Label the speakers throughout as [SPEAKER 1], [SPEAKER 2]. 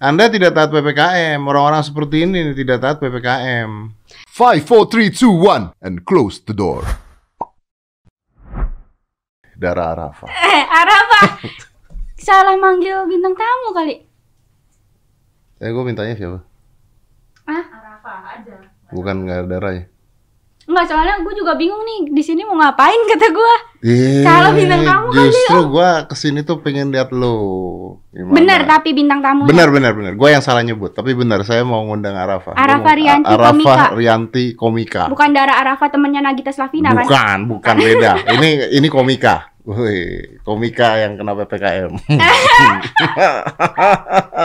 [SPEAKER 1] Anda tidak taat PPKM. Orang-orang seperti ini tidak taat PPKM.
[SPEAKER 2] Five, four, three, two, one, and close the door.
[SPEAKER 1] Darah Arafa.
[SPEAKER 3] Eh, Arafa. Salah manggil bintang tamu kali.
[SPEAKER 1] Eh, gue mintanya siapa?
[SPEAKER 3] Ah,
[SPEAKER 1] Bukan nggak ada darah ya?
[SPEAKER 3] Enggak soalnya gue juga bingung nih di sini mau ngapain kata gue.
[SPEAKER 1] Eh,
[SPEAKER 3] Salah bintang tamu kali,
[SPEAKER 1] Justru gue ke sini tuh pengen lihat lo. Gimana?
[SPEAKER 3] Bener tapi bintang tamu.
[SPEAKER 1] Benar, benar, benar. Gue yang salah nyebut. Tapi benar, saya mau ngundang Arafa.
[SPEAKER 3] Arafa Rianti
[SPEAKER 1] Arafa
[SPEAKER 3] Komika.
[SPEAKER 1] Rianti Komika.
[SPEAKER 3] Bukan darah Arafa temennya Nagita Slavina kan?
[SPEAKER 1] Bukan, bukan beda. ini ini komika. Wih, komika yang kena PPKM.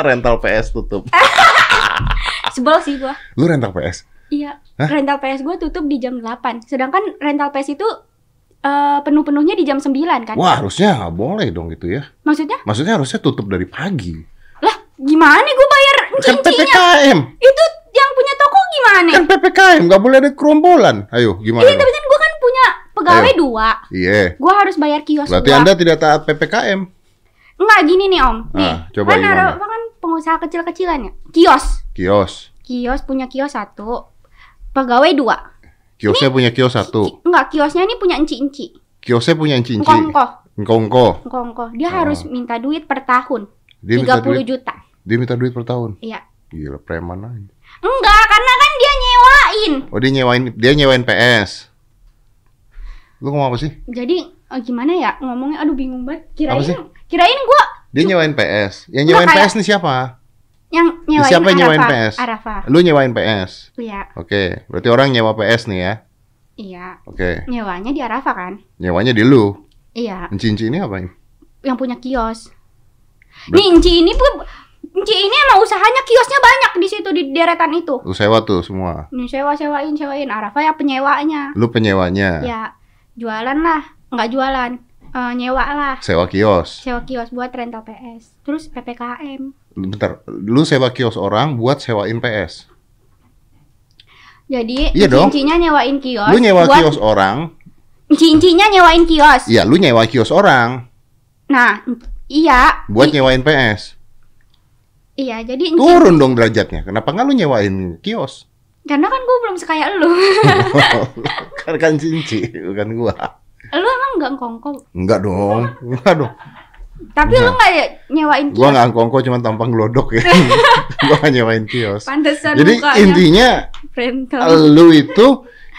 [SPEAKER 1] rental PS tutup.
[SPEAKER 3] Sebel sih gue.
[SPEAKER 1] Lu rental PS?
[SPEAKER 3] Iya.
[SPEAKER 1] Hah?
[SPEAKER 3] Rental PS gue tutup di jam 8. Sedangkan rental PS itu eh, penuh-penuhnya di jam 9 kan?
[SPEAKER 1] Wah, harusnya nggak boleh dong gitu ya.
[SPEAKER 3] Maksudnya?
[SPEAKER 1] Maksudnya harusnya tutup dari pagi.
[SPEAKER 3] Lah, gimana gue bayar
[SPEAKER 1] Kan? PPKM.
[SPEAKER 3] Itu yang punya toko gimana?
[SPEAKER 1] Kan PPKM, nggak boleh ada kerombolan. Ayo, gimana?
[SPEAKER 3] Iya, tapi kan gue kan punya pegawai
[SPEAKER 1] Ayo.
[SPEAKER 3] dua.
[SPEAKER 1] Iya.
[SPEAKER 3] Gue harus bayar kios
[SPEAKER 1] Berarti
[SPEAKER 3] gua.
[SPEAKER 1] Anda tidak taat PPKM.
[SPEAKER 3] Enggak gini nih om. Nih,
[SPEAKER 1] Ah, coba
[SPEAKER 3] kan
[SPEAKER 1] gimana?
[SPEAKER 3] Kan pengusaha kecil-kecilan ya. Kios.
[SPEAKER 1] Kios.
[SPEAKER 3] Kios punya kios satu. Pegawai dua.
[SPEAKER 1] Kiosnya punya kios satu.
[SPEAKER 3] Enggak, kiosnya ini punya enci-enci.
[SPEAKER 1] Kiosnya punya cinci.
[SPEAKER 3] Engkong-engkong.
[SPEAKER 1] Engkongko.
[SPEAKER 3] Engkong-engkong. Dia
[SPEAKER 1] Oh.
[SPEAKER 3] harus minta duit per tahun.
[SPEAKER 1] Dia minta
[SPEAKER 3] 30
[SPEAKER 1] duit.
[SPEAKER 3] juta.
[SPEAKER 1] Dia minta duit per tahun.
[SPEAKER 3] Iya.
[SPEAKER 1] Gila, preman aja.
[SPEAKER 3] Enggak, karena kan dia nyewain.
[SPEAKER 1] Oh, dia nyewain dia nyewain PS. Lu ngomong apa sih?
[SPEAKER 3] Jadi eh, gimana ya ngomongnya? Aduh bingung banget. Kirain kirain gua
[SPEAKER 1] Dia nyewain PS. Yang nyewain PS nih siapa?
[SPEAKER 3] Yang nyewain
[SPEAKER 1] Siapa yang nyewain
[SPEAKER 3] Arafa.
[SPEAKER 1] PS?
[SPEAKER 3] Arafa.
[SPEAKER 1] Lu nyewain PS.
[SPEAKER 3] Iya,
[SPEAKER 1] Oke, berarti orang nyewa PS nih ya.
[SPEAKER 3] iya.
[SPEAKER 1] Oke,
[SPEAKER 3] Nyewanya di Arafa kan?
[SPEAKER 1] nyewanya di lu.
[SPEAKER 3] Iya,
[SPEAKER 1] Cinci ini apa ini?
[SPEAKER 3] yang punya kios.
[SPEAKER 1] Ber-
[SPEAKER 3] Nih, Enci ini pun Enci ini emang usahanya kiosnya banyak di situ di deretan itu.
[SPEAKER 1] Lu sewa tuh semua.
[SPEAKER 3] Nih sewa-sewain, sewain. Arafa ya penyewanya.
[SPEAKER 1] Lu penyewanya.
[SPEAKER 3] Ya, jualan lah. Nggak jualan. Eh, nyewa lah.
[SPEAKER 1] Sewa kios.
[SPEAKER 3] Sewa kios buat rental PS. Terus PPKM.
[SPEAKER 1] Bentar, lu sewa kios orang buat sewain PS.
[SPEAKER 3] Jadi
[SPEAKER 1] Iya dong.
[SPEAKER 3] cincinya nyewain kios.
[SPEAKER 1] Lu nyewa
[SPEAKER 3] buat,
[SPEAKER 1] kios orang,
[SPEAKER 3] Cincinya nyewain kios.
[SPEAKER 1] iya lu nyewa kios orang
[SPEAKER 3] Nah, iya.
[SPEAKER 1] buat
[SPEAKER 3] I-
[SPEAKER 1] nyewain PS.
[SPEAKER 3] Iya, jadi
[SPEAKER 1] Turun dong derajatnya. Kenapa nggak lu nyewain kios?
[SPEAKER 3] karena kan gue belum sekaya lu.
[SPEAKER 1] kan kan cinci, bukan gua.
[SPEAKER 3] Lu emang nggak kongko.
[SPEAKER 1] Enggak dong, enggak dong.
[SPEAKER 3] Tapi lu nggak ya nyewain kios.
[SPEAKER 1] Gua nggak angkongko cuma tampang glodok ya. gua nggak nyewain kios.
[SPEAKER 3] Pantesan
[SPEAKER 1] Jadi
[SPEAKER 3] mukanya
[SPEAKER 1] intinya
[SPEAKER 3] rental.
[SPEAKER 1] lu itu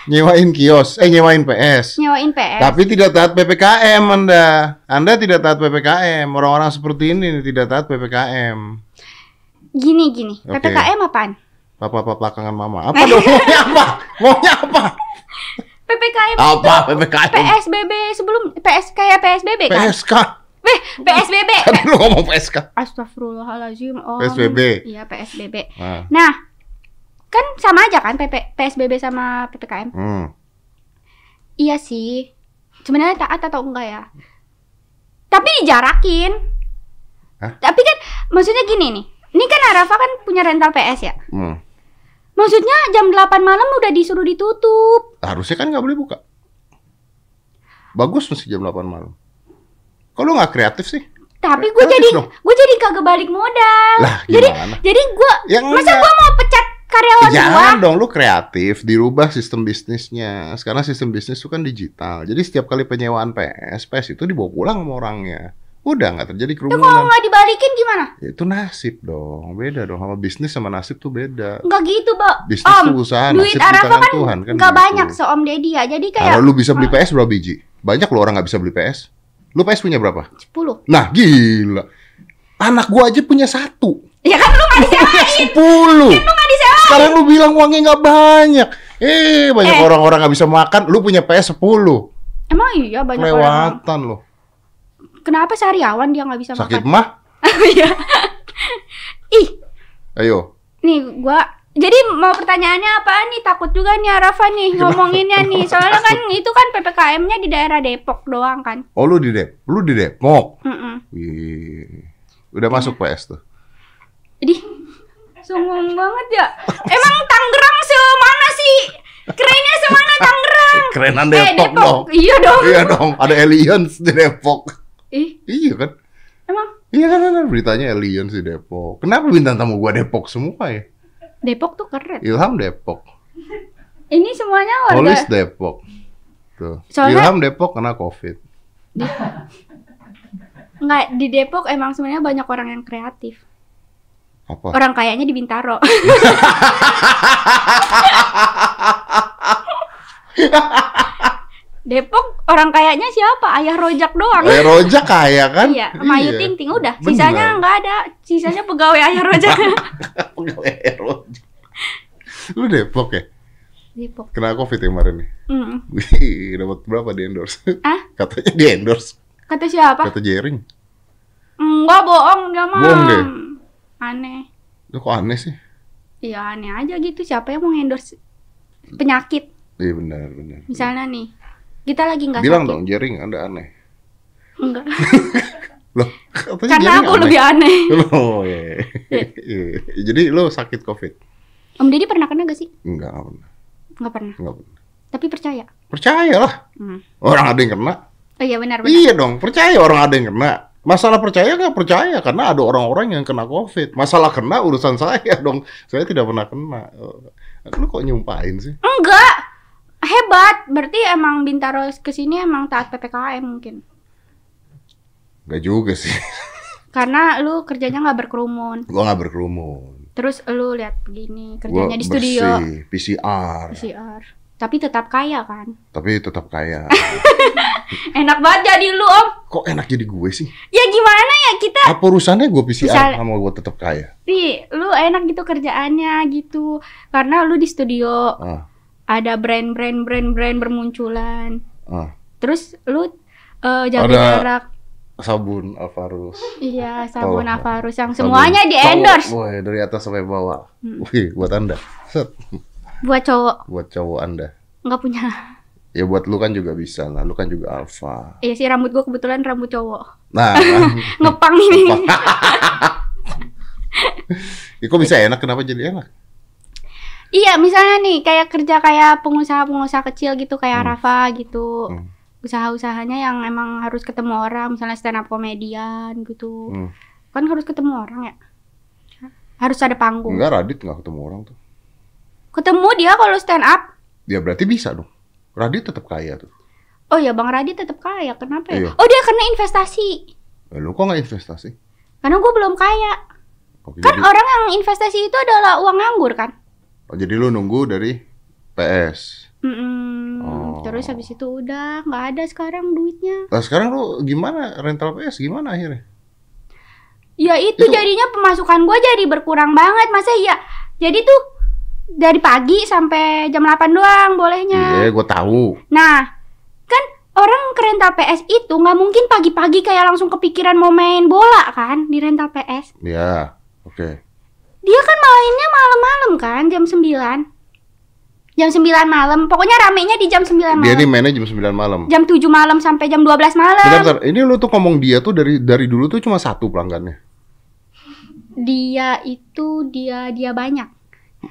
[SPEAKER 1] nyewain kios, eh nyewain PS.
[SPEAKER 3] Nyewain PS.
[SPEAKER 1] Tapi tidak taat PPKM Anda. Anda tidak taat PPKM. Orang-orang seperti ini tidak taat PPKM.
[SPEAKER 3] Gini gini.
[SPEAKER 1] Oke.
[SPEAKER 3] PPKM apaan?
[SPEAKER 1] Papa-papa belakangan mama. Apa dong? Maunya apa? Maunya apa?
[SPEAKER 3] PPKM
[SPEAKER 1] Apa PPKM?
[SPEAKER 3] PSBB sebelum PS kayak PSBB kan?
[SPEAKER 1] PSK.
[SPEAKER 3] Eh, PSBB.
[SPEAKER 1] Tadi lu ngomong PSK.
[SPEAKER 3] Astagfirullahalazim. Oh,
[SPEAKER 1] PSBB.
[SPEAKER 3] Iya, PSBB.
[SPEAKER 1] Nah.
[SPEAKER 3] Nah, kan sama aja kan PP, PSBB sama PPKM?
[SPEAKER 1] Hmm.
[SPEAKER 3] Iya sih. Sebenarnya taat atau enggak ya? Tapi dijarakin.
[SPEAKER 1] Hah?
[SPEAKER 3] Tapi kan maksudnya gini nih. Ini kan Arafa kan punya rental PS ya.
[SPEAKER 1] hmm.
[SPEAKER 3] Maksudnya jam 8 malam udah disuruh ditutup.
[SPEAKER 1] Harusnya kan nggak boleh buka. Bagus mesti jam 8 malam. Lu nggak kreatif sih?
[SPEAKER 3] Tapi gue jadi gue jadi kagak balik modal.
[SPEAKER 1] Lah,
[SPEAKER 3] jadi
[SPEAKER 1] gimana?
[SPEAKER 3] jadi gue
[SPEAKER 1] Ya
[SPEAKER 3] masa gue mau pecat karyawan gue?
[SPEAKER 1] Jangan dong lu kreatif, dirubah sistem bisnisnya. Sekarang sistem bisnis itu kan digital. Jadi setiap kali penyewaan PS, PS itu dibawa pulang sama orangnya. Udah nggak terjadi
[SPEAKER 3] Itu kalau
[SPEAKER 1] kerumunan.
[SPEAKER 3] nggak dibalikin gimana?
[SPEAKER 1] Ya, itu nasib dong, beda dong. Sama bisnis sama nasib tuh beda.
[SPEAKER 3] Nggak gitu, Mbak.
[SPEAKER 1] Bisnis
[SPEAKER 3] Om,
[SPEAKER 1] tuh usaha,
[SPEAKER 3] duit
[SPEAKER 1] nasib di
[SPEAKER 3] Arafa
[SPEAKER 1] tangan
[SPEAKER 3] kan
[SPEAKER 1] Tuhan kan.
[SPEAKER 3] nggak
[SPEAKER 1] gitu.
[SPEAKER 3] banyak se Om Deddy ya. Jadi
[SPEAKER 1] Kalau
[SPEAKER 3] kayak
[SPEAKER 1] lu bisa beli PS berapa biji? Banyak lo orang nggak bisa beli PS. Lu PS punya berapa?
[SPEAKER 3] 10.
[SPEAKER 1] Nah gila. Anak gua aja punya satu.
[SPEAKER 3] Ya kan lu nggak disewain.
[SPEAKER 1] Sepuluh.
[SPEAKER 3] Lu nggak disewain.
[SPEAKER 1] Sekarang lu bilang uangnya nggak banyak. Eh banyak
[SPEAKER 3] Eh.
[SPEAKER 1] orang-orang nggak bisa makan. Lu punya PS 10.
[SPEAKER 3] Emang iya banyak orang.
[SPEAKER 1] Kelewatan lo.
[SPEAKER 3] Kenapa sehariawan dia nggak bisa
[SPEAKER 1] Sakit
[SPEAKER 3] makan?
[SPEAKER 1] mah?
[SPEAKER 3] Iya. Ih,
[SPEAKER 1] Ayo.
[SPEAKER 3] nih gua jadi mau pertanyaannya apa nih? Takut juga nih Arafa nih ngomonginnya nih. Soalnya kan itu kan PPKM-nya di daerah Depok doang kan.
[SPEAKER 1] Oh lu di Dep, lu di Depok. Wih. Udah masuk PS tuh.
[SPEAKER 3] Jadi sungguh banget ya. Emang Tangerang semana sih? Kerennya semana Tangerang?
[SPEAKER 1] Kerenan
[SPEAKER 3] Eh,
[SPEAKER 1] Depok, dong.
[SPEAKER 3] Iya dong.
[SPEAKER 1] Iya dong, ada aliens di Depok.
[SPEAKER 3] Ih,
[SPEAKER 1] Iya kan?
[SPEAKER 3] emang
[SPEAKER 1] Iya kan ada beritanya aliens di Depok. Kenapa bintang tamu gua Depok semua ya?
[SPEAKER 3] Depok tuh keren.
[SPEAKER 1] Ilham Depok,
[SPEAKER 3] Ini semuanya warga
[SPEAKER 1] Polis Depok. Tuh.
[SPEAKER 3] Soalnya-
[SPEAKER 1] Ilham Depok kena Covid.
[SPEAKER 3] Enggak, di Depok emang sebenarnya banyak orang yang kreatif.
[SPEAKER 1] Apa?
[SPEAKER 3] Orang kayaknya di Bintaro. Depok orang kayaknya siapa? Ayah Rojak doang.
[SPEAKER 1] Ayah Rojak kaya kan?
[SPEAKER 3] Iya, sama Ayu Ting Ting udah.
[SPEAKER 1] Bener.
[SPEAKER 3] Sisanya nggak ada. Sisanya pegawai Ayah Rojak.
[SPEAKER 1] Pegawai Ayah Rojak. Lu Depok ya?
[SPEAKER 3] Depok.
[SPEAKER 1] Kena Covid ya kemarin nih.
[SPEAKER 3] Mm.
[SPEAKER 1] Wih, dapat berapa di endorse?
[SPEAKER 3] Ah?
[SPEAKER 1] Katanya di endorse.
[SPEAKER 3] Kata siapa?
[SPEAKER 1] Kata Jering.
[SPEAKER 3] Enggak bohong dia mah.
[SPEAKER 1] Bohong deh.
[SPEAKER 3] Aneh.
[SPEAKER 1] Lu kok aneh sih?
[SPEAKER 3] Iya aneh aja gitu. Siapa yang mau endorse penyakit?
[SPEAKER 1] Iya benar benar.
[SPEAKER 3] Misalnya nih, kita lagi nggak
[SPEAKER 1] Bilang
[SPEAKER 3] sakit.
[SPEAKER 1] dong Jering Anda aneh.
[SPEAKER 3] Enggak.
[SPEAKER 1] Loh, katanya
[SPEAKER 3] Karena aku
[SPEAKER 1] aneh.
[SPEAKER 3] lebih aneh.
[SPEAKER 1] Oh iya. Iya. Jadi lu sakit Covid?
[SPEAKER 3] Om Deddy pernah kena gak sih?
[SPEAKER 1] Enggak, enggak pernah.
[SPEAKER 3] Nggak pernah.
[SPEAKER 1] Enggak pernah.
[SPEAKER 3] Tapi percaya.
[SPEAKER 1] Percayalah.
[SPEAKER 3] Hmm.
[SPEAKER 1] Orang ada yang kena.
[SPEAKER 3] Oh iya benar benar.
[SPEAKER 1] Iya dong, percaya orang ada yang kena. Masalah percaya nggak percaya karena ada orang-orang yang kena COVID. Masalah kena urusan saya dong. Saya tidak pernah kena. Eh, Lu kok nyumpahin sih?
[SPEAKER 3] Enggak. Hebat. Berarti emang Bintaro ke sini emang taat PPKM mungkin.
[SPEAKER 1] Gak juga sih.
[SPEAKER 3] Karena lu kerjanya nggak berkerumun.
[SPEAKER 1] Gua nggak berkerumun.
[SPEAKER 3] Terus lu lihat begini
[SPEAKER 1] Gua
[SPEAKER 3] kerjanya di studio
[SPEAKER 1] bersih, PCR,
[SPEAKER 3] PCR. Tapi tetap kaya kan?
[SPEAKER 1] tapi tetap kaya.
[SPEAKER 3] Enak banget jadi lu om.
[SPEAKER 1] kok enak jadi gue sih?
[SPEAKER 3] Ya gimana ya kita?
[SPEAKER 1] Apa urusannya gue PCR
[SPEAKER 3] Misal-
[SPEAKER 1] sama gue tetap kaya?
[SPEAKER 3] Nih, lu enak gitu kerjaannya gitu. Karena lu di studio
[SPEAKER 1] Ah,
[SPEAKER 3] ada brand-brand brand-brand bermunculan.
[SPEAKER 1] ah.
[SPEAKER 3] Terus lu eh, jaga
[SPEAKER 1] Ada-
[SPEAKER 3] jarak.
[SPEAKER 1] Sabun Alvarus.
[SPEAKER 3] Iya, sabun. Avarus yang
[SPEAKER 1] Sabun
[SPEAKER 3] semuanya di endorse
[SPEAKER 1] dari atas sampai bawah.
[SPEAKER 3] Hmm.
[SPEAKER 1] Wih, buat anda. Set,
[SPEAKER 3] buat cowok
[SPEAKER 1] buat cowok anda.
[SPEAKER 3] nggak punya.
[SPEAKER 1] Ya buat lu kan juga bisa lah, lu kan juga alfa.
[SPEAKER 3] Iya sih rambut gua kebetulan rambut cowok.
[SPEAKER 1] Nah.
[SPEAKER 3] Ngepang ini.
[SPEAKER 1] ya, kok bisa enak? Kenapa jadi enak?
[SPEAKER 3] Iya, misalnya nih kayak kerja kayak pengusaha-pengusaha kecil gitu kayak
[SPEAKER 1] Hmm.
[SPEAKER 3] Rafa gitu.
[SPEAKER 1] Hmm.
[SPEAKER 3] Usaha-usahanya yang emang harus ketemu orang, misalnya stand up komedian gitu.
[SPEAKER 1] Hmm.
[SPEAKER 3] Kan harus ketemu orang ya. Harus ada panggung.
[SPEAKER 1] Enggak, Radit nggak ketemu orang tuh.
[SPEAKER 3] Ketemu dia kalau stand up.
[SPEAKER 1] Ya berarti bisa dong. Radit tetap kaya tuh.
[SPEAKER 3] Oh ya Bang Radit tetap kaya. Kenapa ya?
[SPEAKER 1] Iya.
[SPEAKER 3] Oh dia karena investasi.
[SPEAKER 1] Eh, lu kok nggak investasi?
[SPEAKER 3] Karena gue belum kaya.
[SPEAKER 1] Oke,
[SPEAKER 3] Kan
[SPEAKER 1] jadi,
[SPEAKER 3] orang yang investasi itu adalah uang nganggur kan.
[SPEAKER 1] Oh, jadi lu nunggu dari PS.
[SPEAKER 3] Mm-mm.
[SPEAKER 1] Oh.
[SPEAKER 3] Terus habis itu udah nggak ada sekarang duitnya.
[SPEAKER 1] Nah sekarang lu gimana rental PS gimana akhirnya?
[SPEAKER 3] Ya itu,
[SPEAKER 1] Itu-
[SPEAKER 3] jadinya pemasukan gue jadi berkurang banget. Masa iya? Jadi tuh dari pagi sampai jam 8 doang bolehnya.
[SPEAKER 1] Iya, gue tahu.
[SPEAKER 3] Nah, kan orang ke rental PS itu nggak mungkin pagi-pagi kayak langsung kepikiran mau main bola kan di rental PS.
[SPEAKER 1] Ya, oke.
[SPEAKER 3] Dia kan mainnya malam-malam kan, jam 9. Jam 9 malam. Pokoknya ramenya di jam 9
[SPEAKER 1] Dia
[SPEAKER 3] malam.
[SPEAKER 1] ini mainnya jam 9 malam.
[SPEAKER 3] Jam 7 malam sampai jam 12 malam.
[SPEAKER 1] Bentar, bentar. Ini lu tuh ngomong dia tuh dari dari dulu tuh cuma satu pelanggannya.
[SPEAKER 3] Dia itu dia dia banyak.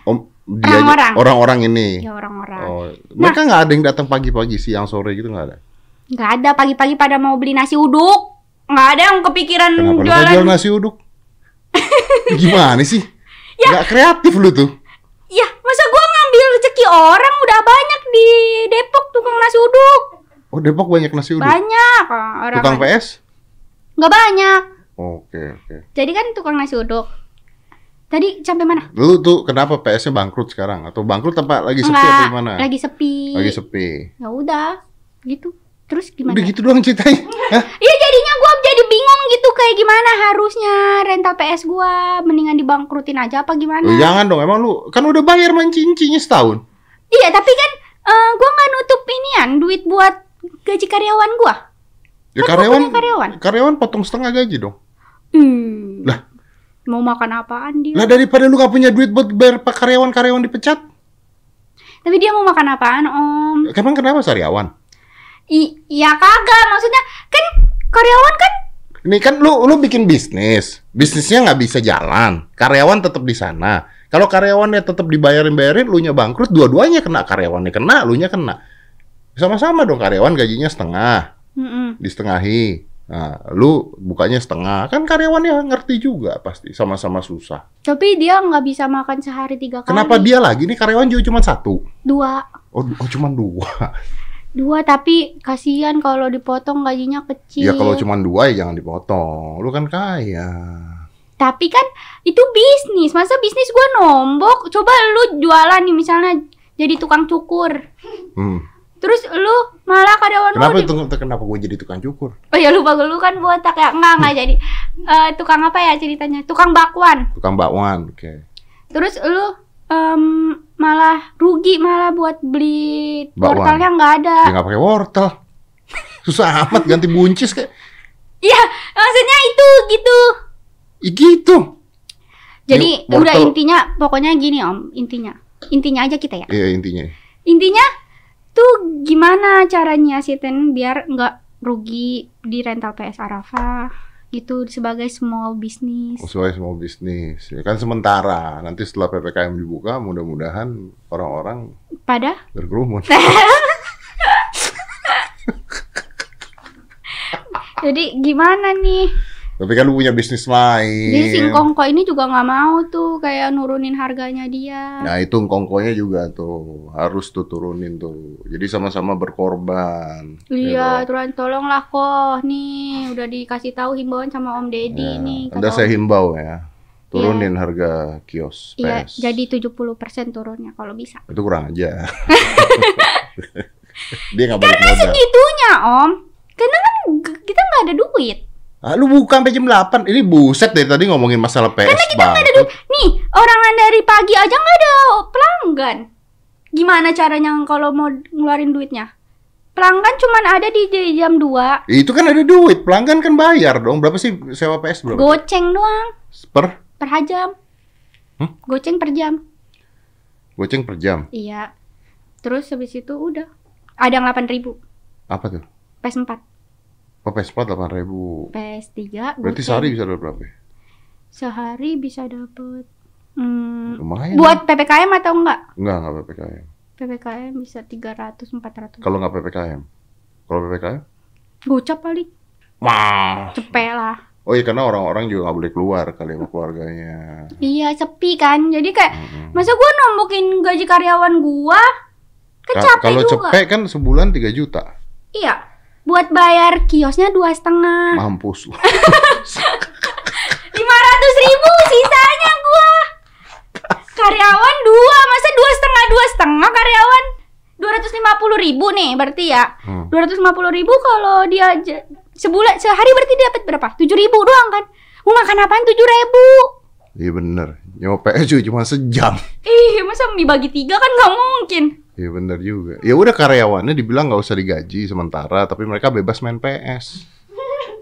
[SPEAKER 1] Om dia
[SPEAKER 3] Orang-orang.
[SPEAKER 1] orang-orang ini.
[SPEAKER 3] Ya orang-orang.
[SPEAKER 1] Oh, mereka nggak ada yang datang pagi-pagi, siang sore gitu nggak ada.
[SPEAKER 3] Nggak ada pagi-pagi pada mau beli nasi uduk. Nggak ada yang kepikiran
[SPEAKER 1] Kenapa
[SPEAKER 3] jualan.
[SPEAKER 1] jual nasi uduk? Gimana sih?
[SPEAKER 3] Ya.
[SPEAKER 1] Nggak kreatif lu tuh.
[SPEAKER 3] Ya, masa gua ngambil rezeki orang udah banyak di Depok tukang nasi uduk.
[SPEAKER 1] Oh Depok banyak nasi uduk.
[SPEAKER 3] Banyak orang.
[SPEAKER 1] Tukang PS?
[SPEAKER 3] Nggak banyak.
[SPEAKER 1] Oke oke.
[SPEAKER 3] Jadi kan tukang nasi uduk. Tadi sampai mana?
[SPEAKER 1] Lu tuh kenapa PS-nya bangkrut sekarang? Atau bangkrut apa lagi sepi atau gimana?
[SPEAKER 3] lagi sepi.
[SPEAKER 1] Lagi sepi.
[SPEAKER 3] Ya udah, gitu. Terus gimana?
[SPEAKER 1] Udah gitu doang ceritanya.
[SPEAKER 3] Iya jadinya gua jadi bingung gitu kayak gimana harusnya rental PS gua mendingan dibangkrutin aja apa gimana?
[SPEAKER 1] Jangan dong, emang lu kan udah bayar main cincinnya setahun.
[SPEAKER 3] Iya tapi kan eh, gua nggak nutup inian duit buat gaji karyawan gua.
[SPEAKER 1] Ya
[SPEAKER 3] Kan
[SPEAKER 1] karyawan,
[SPEAKER 3] karyawan.
[SPEAKER 1] karyawan potong setengah gaji dong.
[SPEAKER 3] Hmm.
[SPEAKER 1] Lah.
[SPEAKER 3] mau makan apaan dia?
[SPEAKER 1] Lah daripada lu gak punya duit buat bayar pak karyawan-karyawan dipecat.
[SPEAKER 3] Tapi dia mau makan apaan om?
[SPEAKER 1] Emang kenapa sariawan?
[SPEAKER 3] I ya kagak maksudnya kan karyawan kan
[SPEAKER 1] Ini kan lu lu bikin bisnis, bisnisnya nggak bisa jalan, karyawan tetap di sana. Kalau karyawannya tetap dibayarin bayarin, lu nya bangkrut, dua-duanya kena karyawannya kena, lu nya kena. Sama-sama dong karyawan gajinya setengah,
[SPEAKER 3] Mm-mm.
[SPEAKER 1] disetengahi. Nah, lu bukanya setengah, kan karyawannya ngerti juga pasti, sama-sama susah.
[SPEAKER 3] Tapi dia nggak bisa makan sehari tiga kali.
[SPEAKER 1] Kenapa dia lagi nih karyawan juga cuma satu?
[SPEAKER 3] Dua.
[SPEAKER 1] Oh, oh cuma dua.
[SPEAKER 3] Dua tapi kasihan kalau dipotong gajinya kecil.
[SPEAKER 1] Ya kalau cuma dua ya jangan dipotong. Lu kan kaya.
[SPEAKER 3] Tapi kan itu bisnis. Masa bisnis gua nombok? Coba lu jualan nih misalnya jadi tukang cukur.
[SPEAKER 1] Hmm.
[SPEAKER 3] Terus lu malah karyawan
[SPEAKER 1] Kenapa
[SPEAKER 3] lu di-
[SPEAKER 1] kenapa gue jadi tukang cukur?
[SPEAKER 3] Oh ya lupa gue lu kan botak ya. Enggak, enggak jadi. Eh, tukang apa ya ceritanya? Tukang bakwan.
[SPEAKER 1] Tukang bakwan, oke.
[SPEAKER 3] Terus lu em, malah rugi malah buat beli
[SPEAKER 1] Bakwan.
[SPEAKER 3] wortelnya nggak ada.
[SPEAKER 1] Ya nggak pakai wortel. Susah amat ganti buncis kayak.
[SPEAKER 3] Iya, maksudnya itu gitu.
[SPEAKER 1] Ih gitu.
[SPEAKER 3] Jadi
[SPEAKER 1] Ini wortel-
[SPEAKER 3] udah intinya pokoknya gini Om, intinya. Intinya aja kita ya.
[SPEAKER 1] Iya intinya.
[SPEAKER 3] Intinya tuh gimana caranya Siten biar nggak rugi di rental PS Arafah gitu sebagai small business.
[SPEAKER 1] Sesuai semua bisnis. Ya kan sementara. Nanti setelah PPKM dibuka, mudah-mudahan orang-orang
[SPEAKER 3] Pada
[SPEAKER 1] berkerumun.
[SPEAKER 3] jadi gimana nih?
[SPEAKER 1] Tapi kan lu punya bisnis lain.
[SPEAKER 3] Jadi Singkongko ini juga nggak mau tuh kayak nurunin harganya dia.
[SPEAKER 1] Nah itu kongkonya juga tuh harus tuh turunin tuh. Jadi sama-sama berkorban.
[SPEAKER 3] Iya,
[SPEAKER 1] gitu.
[SPEAKER 3] tolonglah kok. Nih, udah dikasih tahu himbauan sama Om
[SPEAKER 1] Ya,
[SPEAKER 3] Deddy nih. kata
[SPEAKER 1] Anda saya himbau ya. Turunin harga kios
[SPEAKER 3] Iya,
[SPEAKER 1] PS.
[SPEAKER 3] jadi 70% turunnya kalau bisa.
[SPEAKER 1] Itu kurang aja. Dia nggak balik modal.
[SPEAKER 3] Segitunya, Om. Karena kan kita nggak ada duit.
[SPEAKER 1] Ah, lu buka sampai jam 8. Ini buset dari tadi ngomongin masalah PS banget.
[SPEAKER 3] Nih, orangan dari pagi aja nggak ada pelanggan. Gimana caranya kalau mau ngeluarin duitnya? Pelanggan cuman ada di jam 2.
[SPEAKER 1] Itu kan ada duit, pelanggan kan bayar dong. Berapa sih sewa PS berapa?
[SPEAKER 3] Goceng doang
[SPEAKER 1] Per
[SPEAKER 3] per jam.
[SPEAKER 1] Hmm?
[SPEAKER 3] Goceng per jam.
[SPEAKER 1] goceng per jam.
[SPEAKER 3] Iya. Terus habis itu udah. Ada yang 8000
[SPEAKER 1] Apa tuh?
[SPEAKER 3] PS4.
[SPEAKER 1] Oh, PS4 8.000.
[SPEAKER 3] PS3
[SPEAKER 1] Berarti
[SPEAKER 3] goceng.
[SPEAKER 1] sehari bisa dapat berapa? ya?
[SPEAKER 3] Sehari bisa dapet hmm,
[SPEAKER 1] Lumayan.
[SPEAKER 3] buat PPKM atau enggak?
[SPEAKER 1] Enggak, enggak PPKM.
[SPEAKER 3] PPKM bisa 300 400.
[SPEAKER 1] Kalau nggak PPKM. Kalau PPKM?
[SPEAKER 3] Gocap paling
[SPEAKER 1] Wah.
[SPEAKER 3] cepet lah.
[SPEAKER 1] Oh iya karena orang-orang juga nggak boleh keluar kali sama keluarganya.
[SPEAKER 3] Iya, sepi kan. Jadi kayak
[SPEAKER 1] Mm-mm.
[SPEAKER 3] masa gua nombokin gaji karyawan gua kan
[SPEAKER 1] Ka-
[SPEAKER 3] capek
[SPEAKER 1] Kalau cepet kan sebulan 3 juta.
[SPEAKER 3] Iya. Buat bayar kiosnya dua setengah.
[SPEAKER 1] Mampus.
[SPEAKER 3] Lima ratus ribu sisanya gua. Karyawan dua, masa dua setengah dua setengah karyawan dua ratus lima puluh ribu nih berarti ya.
[SPEAKER 1] Hmm.
[SPEAKER 3] Dua ratus lima puluh ribu kalau dia sebulan sehari berarti dia dapat berapa? Tujuh ribu doang kan? Mau makan apaan tujuh ribu?
[SPEAKER 1] Iya bener. Nyawa PS juga cuma sejam.
[SPEAKER 3] Ih, masa mie bagi tiga kan nggak mungkin.
[SPEAKER 1] Iya bener juga. Ya udah karyawannya dibilang nggak usah digaji sementara, tapi mereka bebas main PS.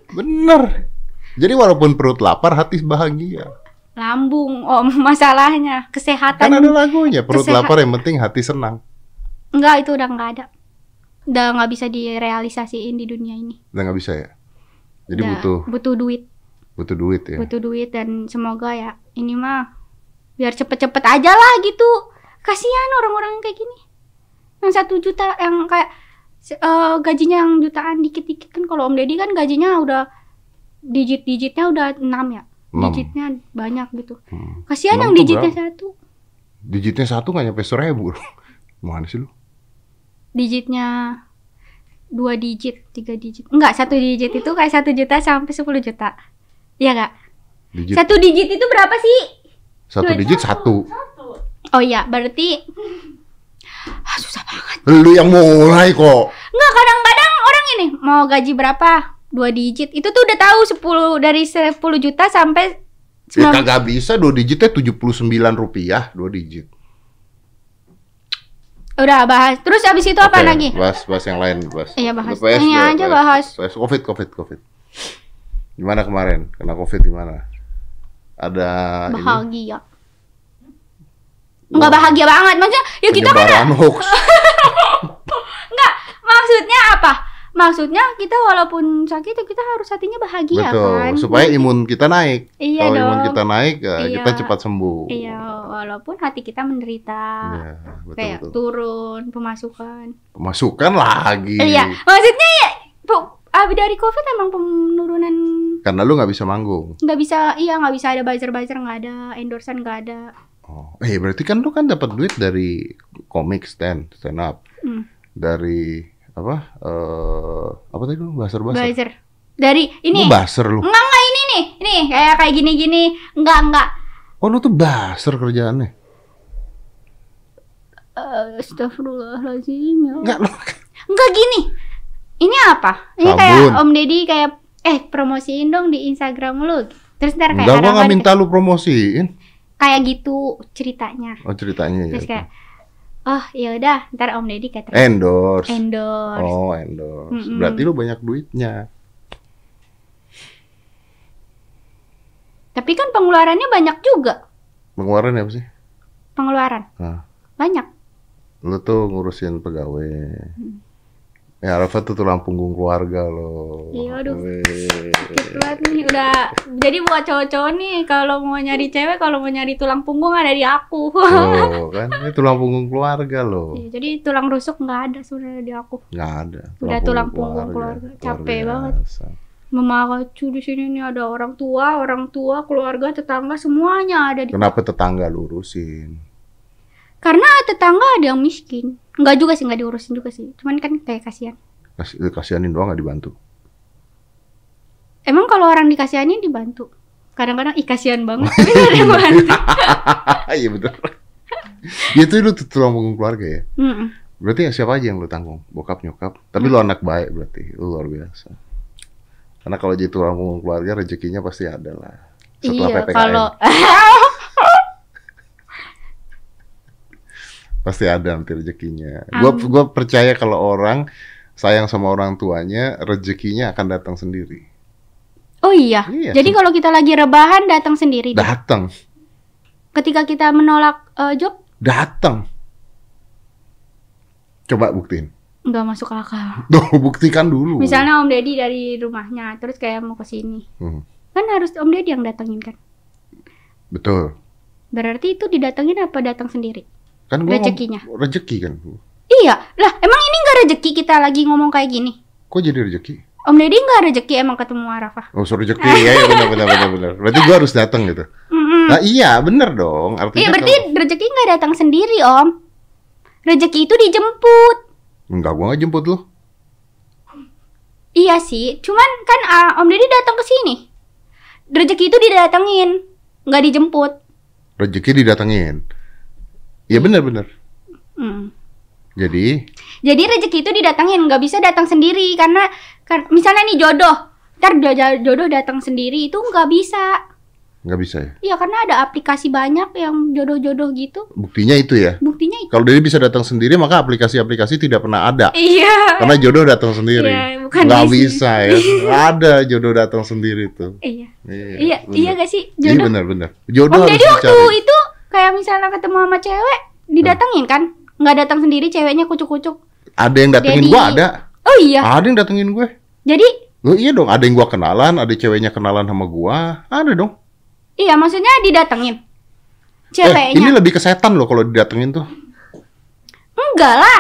[SPEAKER 1] Bener. Jadi walaupun perut lapar, hati bahagia.
[SPEAKER 3] Lambung, om, masalahnya kesehatan.
[SPEAKER 1] Kan ada lagunya, perut
[SPEAKER 3] Kesehat-
[SPEAKER 1] lapar yang penting hati senang.
[SPEAKER 3] Enggak, itu udah nggak ada. Udah nggak bisa direalisasiin di dunia ini.
[SPEAKER 1] Udah nggak bisa ya. Jadi
[SPEAKER 3] Udah
[SPEAKER 1] butuh
[SPEAKER 3] butuh duit.
[SPEAKER 1] butuh duit ya.
[SPEAKER 3] butuh duit dan semoga ya ini mah biar cepet-cepet aja lah gitu. Kasihan orang-orang kayak gini. Yang satu juta yang kayak eh, gajinya yang jutaan dikit-dikit kan. Kalau Om Deddy kan gajinya udah digit-digitnya udah 6 ya.
[SPEAKER 1] Enam.
[SPEAKER 3] digitnya banyak gitu.
[SPEAKER 1] Hmm.
[SPEAKER 3] kasihan
[SPEAKER 1] Enam
[SPEAKER 3] yang digitnya
[SPEAKER 1] berapa?
[SPEAKER 3] satu.
[SPEAKER 1] Digitnya satu nggak nyampe seribu. Mana sih lu?
[SPEAKER 3] digitnya dua digit tiga digit. Enggak satu digit itu kayak satu juta sampai 10 juta. Iya nggak?
[SPEAKER 1] Digit.
[SPEAKER 3] Satu digit itu berapa sih
[SPEAKER 1] satu
[SPEAKER 3] dua-
[SPEAKER 1] digit satu.
[SPEAKER 3] oh iya berarti ah, susah banget
[SPEAKER 1] Lu yang mulai kok.
[SPEAKER 3] Nggak, kadang-kadang orang ini mau gaji berapa? Dua digit. Itu tuh udah tahu 10 dari 10 juta sampai
[SPEAKER 1] Ya
[SPEAKER 3] 9
[SPEAKER 1] kagak bisa dua digitnya 79 rupiah dua digit.
[SPEAKER 3] Udah bahas. Terus abis itu apa
[SPEAKER 1] Oke,
[SPEAKER 3] lagi?
[SPEAKER 1] Bahas bahas yang lain, bahas.
[SPEAKER 3] Iya, bahas.
[SPEAKER 1] Udah
[SPEAKER 3] Ini aja bahas.
[SPEAKER 1] bahas Covid, Covid, Covid. Gimana kemarin? Kena Covid gimana? Ada ini
[SPEAKER 3] Bahagia. Nggak bahagia banget. Maksudnya ya kita kan
[SPEAKER 1] hoax.
[SPEAKER 3] nggak maksudnya apa? Maksudnya kita walaupun sakit ya kita harus hatinya bahagia
[SPEAKER 1] Betul,
[SPEAKER 3] kan.
[SPEAKER 1] supaya imun kita naik.
[SPEAKER 3] Iya
[SPEAKER 1] Kalau imun kita naik, ya
[SPEAKER 3] Iya.
[SPEAKER 1] kita cepat sembuh.
[SPEAKER 3] Iya, walaupun hati kita menderita.
[SPEAKER 1] Iya, betul,
[SPEAKER 3] kayak
[SPEAKER 1] betul.
[SPEAKER 3] turun pemasukan.
[SPEAKER 1] Pemasukan lagi.
[SPEAKER 3] Iya, maksudnya ya ah, dari covid emang penurunan
[SPEAKER 1] Karena lu nggak bisa manggung.
[SPEAKER 3] nggak bisa iya nggak bisa ada buzzer buzzer nggak ada endorsean nggak ada
[SPEAKER 1] Oh, eh berarti kan lu kan dapat duit dari komik stand, stand up.
[SPEAKER 3] Hmm.
[SPEAKER 1] Dari apa? Eh apa tadi lu baser baser?
[SPEAKER 3] buzzer dari ini
[SPEAKER 1] Lu baser lu.
[SPEAKER 3] enggak enggak ini nih ini kayak kayak gini gini enggak enggak
[SPEAKER 1] Oh, lu tuh baser kerjaannya.
[SPEAKER 3] Eh, Astagfirullahaladzim ya.
[SPEAKER 1] Enggak lu.
[SPEAKER 3] Enggak gini. Ini apa? Ini
[SPEAKER 1] Sabun.
[SPEAKER 3] kayak Om Deddy kayak eh promosiin dong di Instagram lu. Terus ntar kayak
[SPEAKER 1] Enggak, gua nggak minta lu promosiin.
[SPEAKER 3] kayak gitu ceritanya.
[SPEAKER 1] Oh, ceritanya ya.
[SPEAKER 3] Terus kayak oh ya udah ntar Om Deddy kayak
[SPEAKER 1] endorse.
[SPEAKER 3] endorse.
[SPEAKER 1] Oh, endorse.
[SPEAKER 3] Mm-mm.
[SPEAKER 1] Berarti lu banyak duitnya.
[SPEAKER 3] Tapi kan pengeluarannya banyak juga.
[SPEAKER 1] Pengeluaran apa sih?
[SPEAKER 3] Pengeluaran.
[SPEAKER 1] Hah.
[SPEAKER 3] Banyak.
[SPEAKER 1] Lu tuh ngurusin pegawai.
[SPEAKER 3] Hmm.
[SPEAKER 1] Ya, Rafa tuh tulang punggung keluarga lo.
[SPEAKER 3] Iya, aduh.
[SPEAKER 1] Weh.
[SPEAKER 3] Buat nih udah jadi buat cowok-cowok nih kalau mau nyari cewek kalau mau nyari tulang punggung ada di aku.
[SPEAKER 1] Tuh, kan ini tulang punggung keluarga lo.
[SPEAKER 3] Iya, jadi tulang rusuk nggak ada sebenarnya di aku.
[SPEAKER 1] Nggak ada.
[SPEAKER 3] Udah tulang punggung keluarga. Capek banget.
[SPEAKER 1] biasa.
[SPEAKER 3] Memacu di sini nih ada orang tua, orang tua, keluarga, tetangga semuanya ada di.
[SPEAKER 1] Kenapa tetangga lu urusin?
[SPEAKER 3] Karena tetangga ada yang miskin. Enggak juga sih, enggak diurusin juga sih. Cuman kan kayak kasihan.
[SPEAKER 1] Kasih, kasihanin doang nggak dibantu.
[SPEAKER 3] Emang kalau orang dikasihanin dibantu. Kadang-kadang ih kasihan banget tapi nggak.
[SPEAKER 1] Iya betul. Dia tuh lu tulang keluarga ya.
[SPEAKER 3] Mm-mm.
[SPEAKER 1] Berarti ya siapa aja yang lu tanggung? Bokap, nyokap. Tapi lu anak baik berarti. Lu luar biasa. Karena kalau jadi tulang punggung keluarga rezekinya pasti ada lah. Setelah
[SPEAKER 3] Iya,
[SPEAKER 1] PPKM.
[SPEAKER 3] kalau
[SPEAKER 1] Pasti ada nanti rezekinya. Gua
[SPEAKER 3] Amin.
[SPEAKER 1] gua percaya kalau orang sayang sama orang tuanya, rezekinya akan datang sendiri.
[SPEAKER 3] Oh iya.
[SPEAKER 1] Iya,
[SPEAKER 3] Jadi kalau kita lagi rebahan datang sendiri.
[SPEAKER 1] Datang,
[SPEAKER 3] Ketika kita menolak eh, job
[SPEAKER 1] datang. Coba buktiin.
[SPEAKER 3] nggak masuk akal.
[SPEAKER 1] Tuh, buktikan dulu.
[SPEAKER 3] Misalnya Om Deddy dari rumahnya terus kayak mau ke sini.
[SPEAKER 1] Hmm,
[SPEAKER 3] Kan harus Om Deddy yang datengin kan.
[SPEAKER 1] betul.
[SPEAKER 3] Berarti itu didatengin apa datang sendiri?
[SPEAKER 1] Kan gua
[SPEAKER 3] Rezekinya.
[SPEAKER 1] Rezeki kan.
[SPEAKER 3] Iya, lah emang ini nggak rezeki kita lagi ngomong kayak gini.
[SPEAKER 1] Kok jadi rezeki?
[SPEAKER 3] Om Deddy nggak rezeki emang ketemu Arafah.
[SPEAKER 1] Oh, so rezeki ya, ya benar benar benar benar. Berarti gua harus datang gitu. Nah, iya, bener dong. Artinya
[SPEAKER 3] Iya berarti rezeki nggak datang sendiri Om. Rezeki itu dijemput.
[SPEAKER 1] kalau... enggak gua nggak jemput lu.
[SPEAKER 3] Iya sih, cuman kan ah, Om Deddy datang ke sini. Rezeki itu didatengin, nggak dijemput.
[SPEAKER 1] Rezeki didatengin. Iya benar benar.
[SPEAKER 3] Mm.
[SPEAKER 1] Jadi,
[SPEAKER 3] Jadi rezeki itu didatengin, nggak bisa datang sendiri karena kan misalnya nih jodoh, ntar jo- jodoh datang sendiri itu nggak bisa.
[SPEAKER 1] nggak bisa ya.
[SPEAKER 3] Iya karena ada aplikasi banyak yang jodoh-jodoh gitu.
[SPEAKER 1] Buktinya itu ya.
[SPEAKER 3] Buktinya itu.
[SPEAKER 1] Kalau dia bisa datang sendiri, maka aplikasi-aplikasi tidak pernah ada.
[SPEAKER 3] Iya.
[SPEAKER 1] Karena jodoh datang sendiri.
[SPEAKER 3] Iya, bukan
[SPEAKER 1] nggak bisa ya. Nggak ada jodoh datang sendiri tuh.
[SPEAKER 3] Iya.
[SPEAKER 1] Iya,
[SPEAKER 3] Iya,
[SPEAKER 1] bener.
[SPEAKER 3] iya gak sih
[SPEAKER 1] Iya
[SPEAKER 3] jodoh?
[SPEAKER 1] benar benar. Jodoh
[SPEAKER 3] Om
[SPEAKER 1] harus
[SPEAKER 3] Deddy waktu
[SPEAKER 1] dicari.
[SPEAKER 3] itu kayak misalnya ketemu sama cewek didatengin kan? Nggak datang sendiri ceweknya kucuk-kucuk.
[SPEAKER 1] Ada yang datengin
[SPEAKER 3] Daddy.
[SPEAKER 1] gua ada.
[SPEAKER 3] Oh iya.
[SPEAKER 1] Ada yang datengin gue.
[SPEAKER 3] Jadi
[SPEAKER 1] Loh iya dong, ada yang gua kenalan, ada ceweknya kenalan sama gua. Ada dong.
[SPEAKER 3] iya maksudnya didatengin.
[SPEAKER 1] Eh,
[SPEAKER 3] Ceweknya.
[SPEAKER 1] ini lebih ke setan loh kalau didatengin tuh.
[SPEAKER 3] Enggak lah.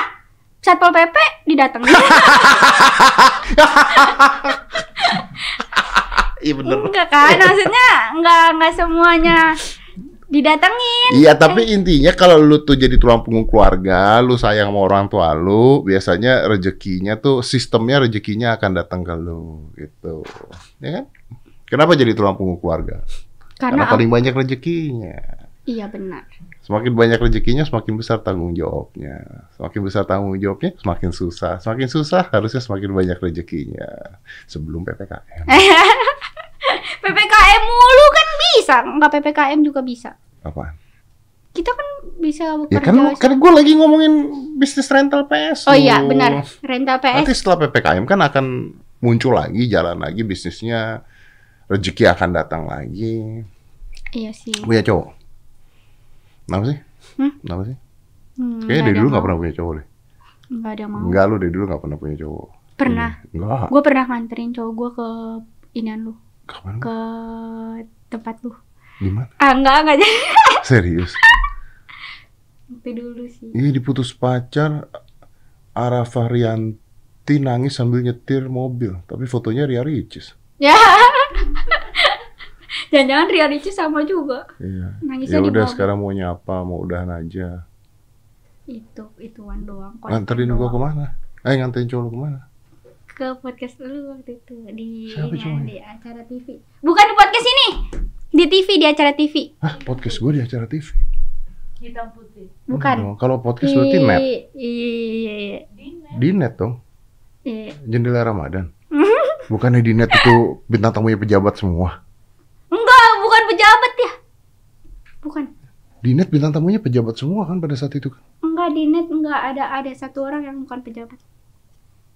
[SPEAKER 3] Satpol PP didatengin.
[SPEAKER 1] Iya bener.
[SPEAKER 3] enggak kan? Maksudnya enggak enggak semuanya didatengin.
[SPEAKER 1] Iya, tapi intinya kalau lu tuh jadi tulang punggung keluarga, lu sayang sama orang tua lu, biasanya rezekinya tuh sistemnya rezekinya akan datang ke lu gitu. Ya kan? Kenapa jadi tulang punggung keluarga? Karena,
[SPEAKER 3] Karena
[SPEAKER 1] paling banyak rezekinya.
[SPEAKER 3] iya benar.
[SPEAKER 1] Semakin banyak rezekinya, semakin besar tanggung jawabnya. Semakin besar tanggung jawabnya, semakin susah. Semakin susah, harusnya semakin banyak rezekinya. Sebelum PPKM.
[SPEAKER 3] PPKM mulu kan bisa. Enggak PPKM juga bisa.
[SPEAKER 1] Apaan?
[SPEAKER 3] Kita kan bisa
[SPEAKER 1] Ya
[SPEAKER 3] bekerja.
[SPEAKER 1] kan, kan gue lagi ngomongin bisnis rental PS.
[SPEAKER 3] oh iya, benar. Rental PS.
[SPEAKER 1] Nanti setelah PPKM kan akan muncul lagi, jalan lagi bisnisnya. Rezeki akan datang lagi.
[SPEAKER 3] Iya sih.
[SPEAKER 1] Punya cowok? Kenapa sih?
[SPEAKER 3] Hmm?
[SPEAKER 1] Kenapa sih?
[SPEAKER 3] Hmm,
[SPEAKER 1] Kayaknya dari dulu gak pernah punya cowok deh.
[SPEAKER 3] Nggak ada mau.
[SPEAKER 1] Enggak, lu dari dulu gak pernah punya cowok.
[SPEAKER 3] Pernah.
[SPEAKER 1] Enggak.
[SPEAKER 3] Gue pernah nganterin cowok gue ke inian lu,
[SPEAKER 1] Kapan?
[SPEAKER 3] ke tempat lu.
[SPEAKER 1] Gimana?
[SPEAKER 3] Ah enggak enggak jadi.
[SPEAKER 1] Serius?
[SPEAKER 3] Sampai dulu sih.
[SPEAKER 1] Iya diputus pacar Arafah Rian Ti nangis sambil nyetir mobil, tapi fotonya Ria Ricis.
[SPEAKER 3] Ya. Jangan-jangan Ria Ricis sama juga.
[SPEAKER 1] Iya.
[SPEAKER 3] Nangisnya
[SPEAKER 1] Ya
[SPEAKER 3] di
[SPEAKER 1] udah sekarang mau nyapa, mau udahan aja.
[SPEAKER 3] Itu, ituan doang. konten
[SPEAKER 1] Nganterin gua
[SPEAKER 3] doang.
[SPEAKER 1] ke mana? Eh nganterin cowok lu ke mana?
[SPEAKER 3] Ke podcast dulu waktu itu di
[SPEAKER 1] Siapa
[SPEAKER 3] ini,
[SPEAKER 1] cowoknya?
[SPEAKER 3] di acara TV. Bukan di podcast ini. Di TV, di acara TV.
[SPEAKER 1] Hah, podcast gue di acara TV.
[SPEAKER 4] hitam putih
[SPEAKER 3] Bukan.
[SPEAKER 1] Oh, kalau podcast berarti net.
[SPEAKER 3] Iya, iya,
[SPEAKER 1] Di net dong.
[SPEAKER 3] iya.
[SPEAKER 1] Jendela Ramadan. Bukannya di net itu bintang tamunya pejabat semua.
[SPEAKER 3] Enggak, bukan pejabat ya. Bukan.
[SPEAKER 1] Di net bintang tamunya pejabat semua kan pada saat itu kan.
[SPEAKER 3] Enggak di net enggak ada ada satu orang yang bukan pejabat.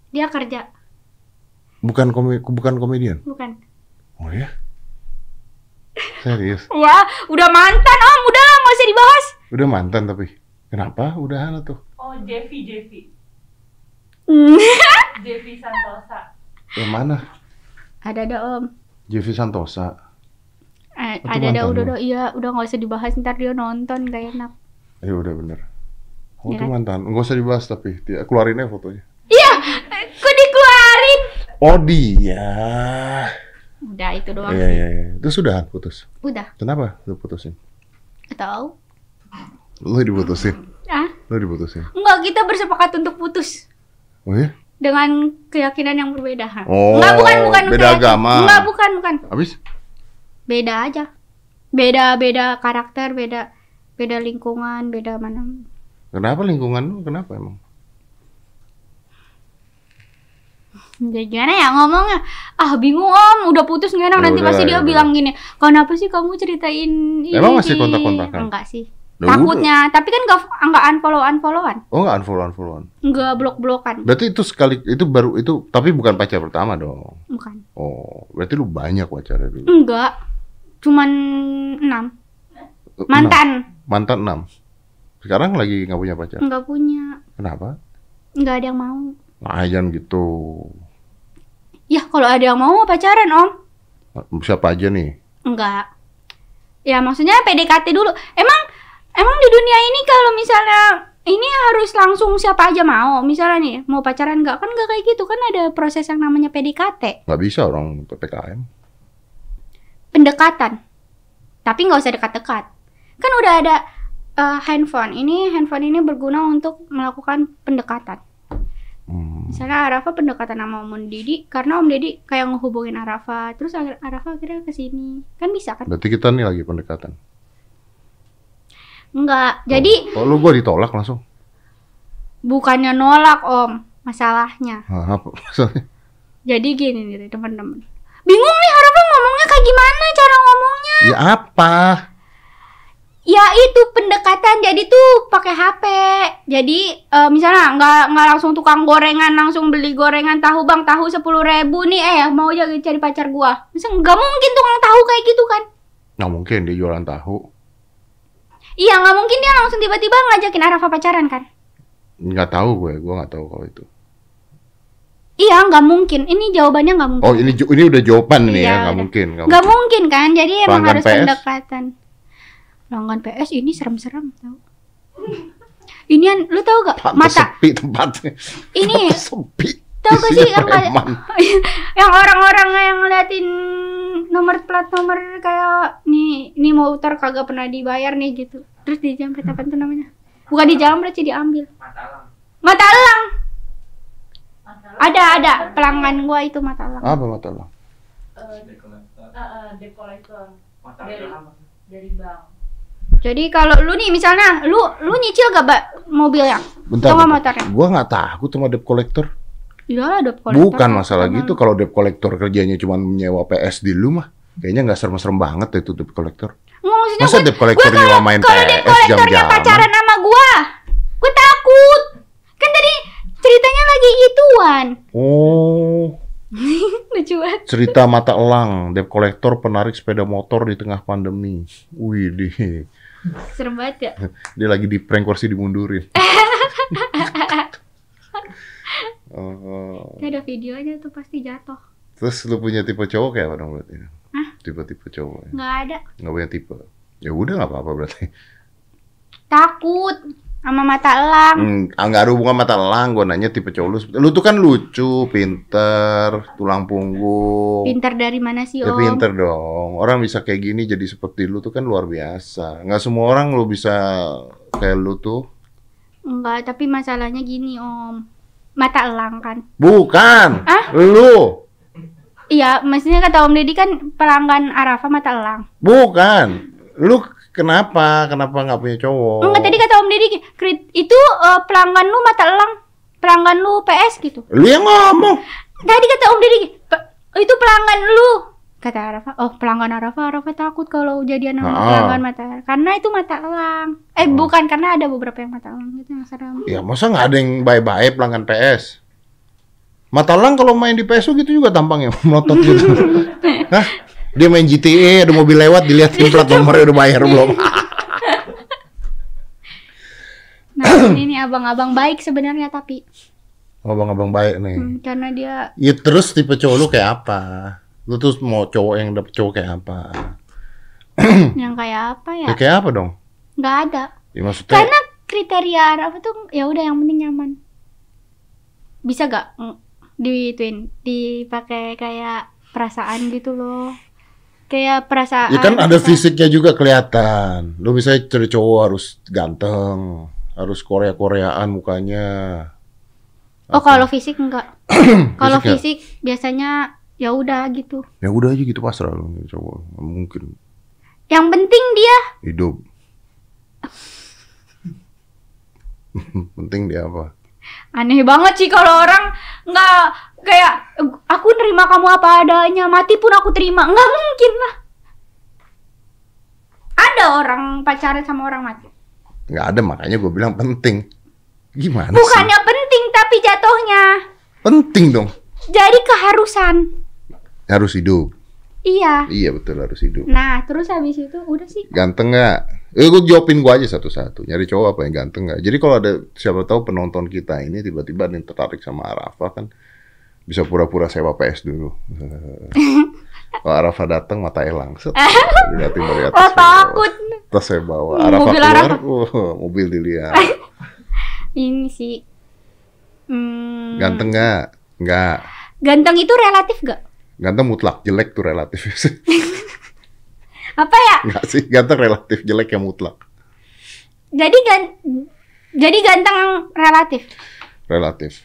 [SPEAKER 3] Dia kerja,
[SPEAKER 1] Bukan komi bukan komedian.
[SPEAKER 3] bukan.
[SPEAKER 1] Oh ya? Serius?
[SPEAKER 3] Ya, udah mantan om, udah lah nggak usah dibahas.
[SPEAKER 1] Udah mantan tapi. Kenapa? Udahan tuh.
[SPEAKER 4] oh Devi Devi. Devi Santosa
[SPEAKER 1] Yang mana?
[SPEAKER 3] ada ada om.
[SPEAKER 1] Jeffy Santosa.
[SPEAKER 3] Eh, ada ada udah udah iya udah nggak usah dibahas ntar dia nonton gak enak.
[SPEAKER 1] Ya udah bener. Oh,
[SPEAKER 3] Ya
[SPEAKER 1] itu
[SPEAKER 3] kan?
[SPEAKER 1] mantan. Enggak usah dibahas tapi. Dia keluarin aja fotonya.
[SPEAKER 3] Iya, eh, kok dikeluarin?
[SPEAKER 1] Oh dia.
[SPEAKER 3] Udah itu doang
[SPEAKER 1] Iya iya iya. Itu sudah putus.
[SPEAKER 3] Udah,
[SPEAKER 1] Kenapa lu putusin?
[SPEAKER 3] Tahu.
[SPEAKER 1] Lu diputusin.
[SPEAKER 3] Ah,
[SPEAKER 1] Lu diputusin.
[SPEAKER 3] enggak kita bersepakat untuk putus
[SPEAKER 1] Oh ya?
[SPEAKER 3] dengan keyakinan yang berbeda.
[SPEAKER 1] Oh,
[SPEAKER 3] enggak bukan bukan
[SPEAKER 1] beda
[SPEAKER 3] keyakinan.
[SPEAKER 1] agama.
[SPEAKER 3] Enggak bukan bukan.
[SPEAKER 1] Habis?
[SPEAKER 3] Beda aja. Beda beda karakter, beda beda lingkungan, beda mana.
[SPEAKER 1] Kenapa lingkungan lu? Kenapa emang?
[SPEAKER 3] Jadi gimana ya ngomongnya? Ah bingung om, udah putus nggak enak
[SPEAKER 1] Ya
[SPEAKER 3] nanti
[SPEAKER 1] udah,
[SPEAKER 3] pasti
[SPEAKER 1] ya
[SPEAKER 3] dia
[SPEAKER 1] udah.
[SPEAKER 3] bilang gini. Kenapa sih kamu ceritain ini?
[SPEAKER 1] Emang masih kontak-kontakan?
[SPEAKER 3] Enggak sih.
[SPEAKER 1] Ya
[SPEAKER 3] Takutnya, tapi kan nggak nggak unfollow unfollowan,
[SPEAKER 1] Oh nggak unfollow unfollowan.
[SPEAKER 3] nggak blok blokan,
[SPEAKER 1] Berarti itu sekali itu baru itu tapi bukan pacar pertama dong.
[SPEAKER 3] bukan?
[SPEAKER 1] Oh, berarti lu banyak pacarnya dulu.
[SPEAKER 3] Enggak, cuman enam
[SPEAKER 1] Enam.
[SPEAKER 3] mantan,
[SPEAKER 1] Mantan enam. Sekarang lagi nggak punya pacar.
[SPEAKER 3] nggak punya,
[SPEAKER 1] Kenapa?
[SPEAKER 3] nggak ada yang mau.
[SPEAKER 1] Nah, jangan gitu.
[SPEAKER 3] Ya kalau ada yang mau pacaran om,
[SPEAKER 1] Siapa aja nih?
[SPEAKER 3] enggak. Ya maksudnya PDKT dulu. Emang emang di dunia ini kalau misalnya ini harus langsung siapa aja mau. Misalnya nih mau pacaran enggak kan enggak kayak gitu kan ada proses yang namanya PDKT,
[SPEAKER 1] Nggak bisa orang PPKM.
[SPEAKER 3] pendekatan. Tapi nggak usah dekat-dekat. Kan udah ada eh, handphone. Ini handphone ini berguna untuk melakukan pendekatan.
[SPEAKER 1] Hmm.
[SPEAKER 3] Misalnya Arafa pendekatan sama Om Didi karena Om Didi kayak ngehubungin Arafa, terus Arafa akhirnya ke sini. Kan bisa kan?
[SPEAKER 1] Berarti kita nih lagi pendekatan.
[SPEAKER 3] Enggak. Jadi
[SPEAKER 1] Oh, lu gua ditolak langsung.
[SPEAKER 3] bukannya nolak Om, masalahnya.
[SPEAKER 1] Hah, apa maksudnya?
[SPEAKER 3] Jadi gini nih teman-teman. Bingung nih Arafa ngomongnya kayak gimana cara ngomongnya?
[SPEAKER 1] Ya apa?
[SPEAKER 3] Ya itu pendekatan jadi tuh pakai HP. Jadi eh, misalnya nggak nggak langsung tukang gorengan langsung beli gorengan tahu bang tahu sepuluh ribu nih eh mau jadi cari pacar gua. Misal nggak mungkin tukang tahu kayak gitu kan?
[SPEAKER 1] Nggak mungkin dia jualan tahu.
[SPEAKER 3] Iya nggak mungkin dia langsung tiba-tiba ngajakin Arafa pacaran kan?
[SPEAKER 1] Nggak tahu gue, gue nggak tahu kalau itu.
[SPEAKER 3] Iya nggak mungkin. Ini jawabannya nggak mungkin.
[SPEAKER 1] Oh ini ini udah jawaban nih
[SPEAKER 3] Iya,
[SPEAKER 1] ya, nggak mungkin. nggak
[SPEAKER 3] Nggak
[SPEAKER 1] mungkin.
[SPEAKER 3] mungkin kan? Jadi emang
[SPEAKER 1] Pelanggan
[SPEAKER 3] harus
[SPEAKER 1] PS?
[SPEAKER 3] pendekatan. Pelanggan PS ini serem-serem tau. Ini an, lu tau gak
[SPEAKER 1] Pantes
[SPEAKER 3] mata
[SPEAKER 1] sepi tempatnya.
[SPEAKER 3] ini
[SPEAKER 1] Pantes sepi.
[SPEAKER 3] Tahu gak sih yang yang orang-orang yang ngeliatin nomor plat nomor kayak nih nih motor kagak pernah dibayar nih gitu. Terus dijamret apa tuh namanya? Bukan dijamret sih diambil. Mata elang. Ada ada pelanggan gua itu mata elang.
[SPEAKER 1] Apa mata lo?
[SPEAKER 4] Eh, eh, eh, debt collector dari dari bank
[SPEAKER 3] Jadi kalau lu nih misalnya lu lu nyicil gak mbak mobilnya?
[SPEAKER 1] Bentar.
[SPEAKER 3] Sama motornya?
[SPEAKER 1] Gua nggak takut sama debt collector.
[SPEAKER 3] Iya ada kolektor.
[SPEAKER 1] Bukan masalah
[SPEAKER 3] Sama-
[SPEAKER 1] gitu. Kalau debt collector kerjanya cuma menyewa PS di lu mah, kayaknya nggak serem-serem banget itu debt collector.
[SPEAKER 3] Maksudnya
[SPEAKER 1] Masa
[SPEAKER 3] gua-
[SPEAKER 1] debt collector
[SPEAKER 3] gua
[SPEAKER 1] nyewa main
[SPEAKER 3] kalau
[SPEAKER 1] PS
[SPEAKER 3] debt
[SPEAKER 1] jam-jaman?
[SPEAKER 3] pacaran sama gua, gua takut. Kan tadi ceritanya lagi gituan.
[SPEAKER 1] Oh,
[SPEAKER 3] Lucu banget.
[SPEAKER 1] cerita mata elang, debt collector penarik sepeda motor di tengah pandemi. Wih,
[SPEAKER 3] Serem banget ya.
[SPEAKER 1] dia lagi di prank kursi dimundurin. oh,
[SPEAKER 3] Ini ada videonya tuh pasti jatuh.
[SPEAKER 1] terus lu punya tipe cowok kayak apa dong berarti?
[SPEAKER 3] Hah?
[SPEAKER 1] Tipe-tipe cowok ya?
[SPEAKER 3] Nggak ada.
[SPEAKER 1] Nggak punya tipe. Ya udah nggak apa-apa berarti.
[SPEAKER 3] Takut. Sama mata elang.
[SPEAKER 1] Hmm, ah, nggak ada hubungan mata elang, gue nanya tipe cowok lu. Lu tuh kan lucu, pinter, tulang punggung.
[SPEAKER 3] Pinter dari mana sih
[SPEAKER 1] Ya
[SPEAKER 3] om?
[SPEAKER 1] pinter dong. Orang bisa kayak gini jadi seperti lu tuh kan luar biasa. Nggak semua orang lu bisa kayak lu tuh.
[SPEAKER 3] Enggak, tapi masalahnya gini om. Mata elang kan.
[SPEAKER 1] Bukan.
[SPEAKER 3] Ah?
[SPEAKER 1] Lu.
[SPEAKER 3] Iya, maksudnya kata Om Deddy kan pelanggan Arafa mata elang.
[SPEAKER 1] Bukan. Lu kenapa? Kenapa nggak punya cowok?
[SPEAKER 3] Enggak, tadi kata Om Deddy "Krit- itu eh, pelanggan lu mata elang. Pelanggan lu PS gitu.
[SPEAKER 1] Lu yang ngomong.
[SPEAKER 3] Tadi kata Om Deddy "Pe- itu pelanggan lu. Kata Arafa, oh pelanggan Arafa, Arafa takut kalau jadian sama
[SPEAKER 1] Ah.
[SPEAKER 3] pelanggan mata elang. Karena itu mata elang. Eh bukan, karena ada beberapa yang mata elang gitu yang serem.
[SPEAKER 1] Ya masa nggak ada yang baik-baik pelanggan PS? Mata elang kalau main di PSU gitu juga tampangnya melotot gitu. Hah? Dia main GTA, ada mobil lewat, dilihatin plat nomornya udah bayar belum?
[SPEAKER 3] Nah ini nih abang-abang baik sebenarnya tapi
[SPEAKER 1] abang-abang baik nih.
[SPEAKER 3] hmm, karena dia
[SPEAKER 1] Ya terus tipe cowok lu kayak apa? Lu tuh mau cowok yang dapet cowok kayak apa?
[SPEAKER 3] yang kayak apa ya?
[SPEAKER 1] Ya kayak apa dong?
[SPEAKER 3] Nggak ada.
[SPEAKER 1] Ya maksudnya
[SPEAKER 3] Karena kriteria Arafa tuh ya udah yang penting nyaman. Bisa gak mm, diituin dipakai kayak perasaan gitu loh. Kayak perasaan.
[SPEAKER 1] Ya kan ada
[SPEAKER 3] bisa-
[SPEAKER 1] fisiknya juga kelihatan. Lu misalnya cari cowok harus ganteng, harus Korea-Koreaan mukanya.
[SPEAKER 3] Oh kalau fisik enggak. kalau
[SPEAKER 1] Fisik
[SPEAKER 3] biasanya ya udah gitu.
[SPEAKER 1] Ya udah aja gitu pasrah lu cowok. Mungkin
[SPEAKER 3] Yang penting dia
[SPEAKER 1] hidup. Penting dia apa?
[SPEAKER 3] aneh banget sih kalau orang nggak kayak aku nerima kamu apa adanya mati pun aku terima nggak mungkin lah. Ada orang pacaran sama orang mati.
[SPEAKER 1] Nggak ada makanya gue bilang penting. Gimana
[SPEAKER 3] Bukannya penting tapi jatuhnya
[SPEAKER 1] sih? Penting dong.
[SPEAKER 3] jadi keharusan.
[SPEAKER 1] Harus hidup.
[SPEAKER 3] Iya.
[SPEAKER 1] Iya betul harus hidup.
[SPEAKER 3] Nah, terus habis itu udah sih.
[SPEAKER 1] Ganteng nggak? Eh, gue jawabin gue aja satu-satu. Nyari cowok apa yang ganteng nggak? Jadi kalau ada siapa tahu penonton kita ini tiba-tiba ada yang tertarik sama Arafa kan bisa pura-pura sewa PS dulu. kalau Arafa datang mata elang. Set. Dilihatin dari atas.
[SPEAKER 3] Oh, takut.
[SPEAKER 1] Tas saya bawa. Arafa
[SPEAKER 3] mobil
[SPEAKER 1] keluar,
[SPEAKER 3] Arafa.
[SPEAKER 1] wah, mobil dilihat.
[SPEAKER 3] Ini sih. Hmm,
[SPEAKER 1] Ganteng nggak? Nggak.
[SPEAKER 3] Ganteng itu relatif gak?
[SPEAKER 1] Ganteng mutlak, jelek tuh relatif.
[SPEAKER 3] Apa ya?
[SPEAKER 1] Nggak sih, ganteng relatif, jelek yang mutlak.
[SPEAKER 3] Jadi gan jadi ganteng relatif.
[SPEAKER 1] Relatif.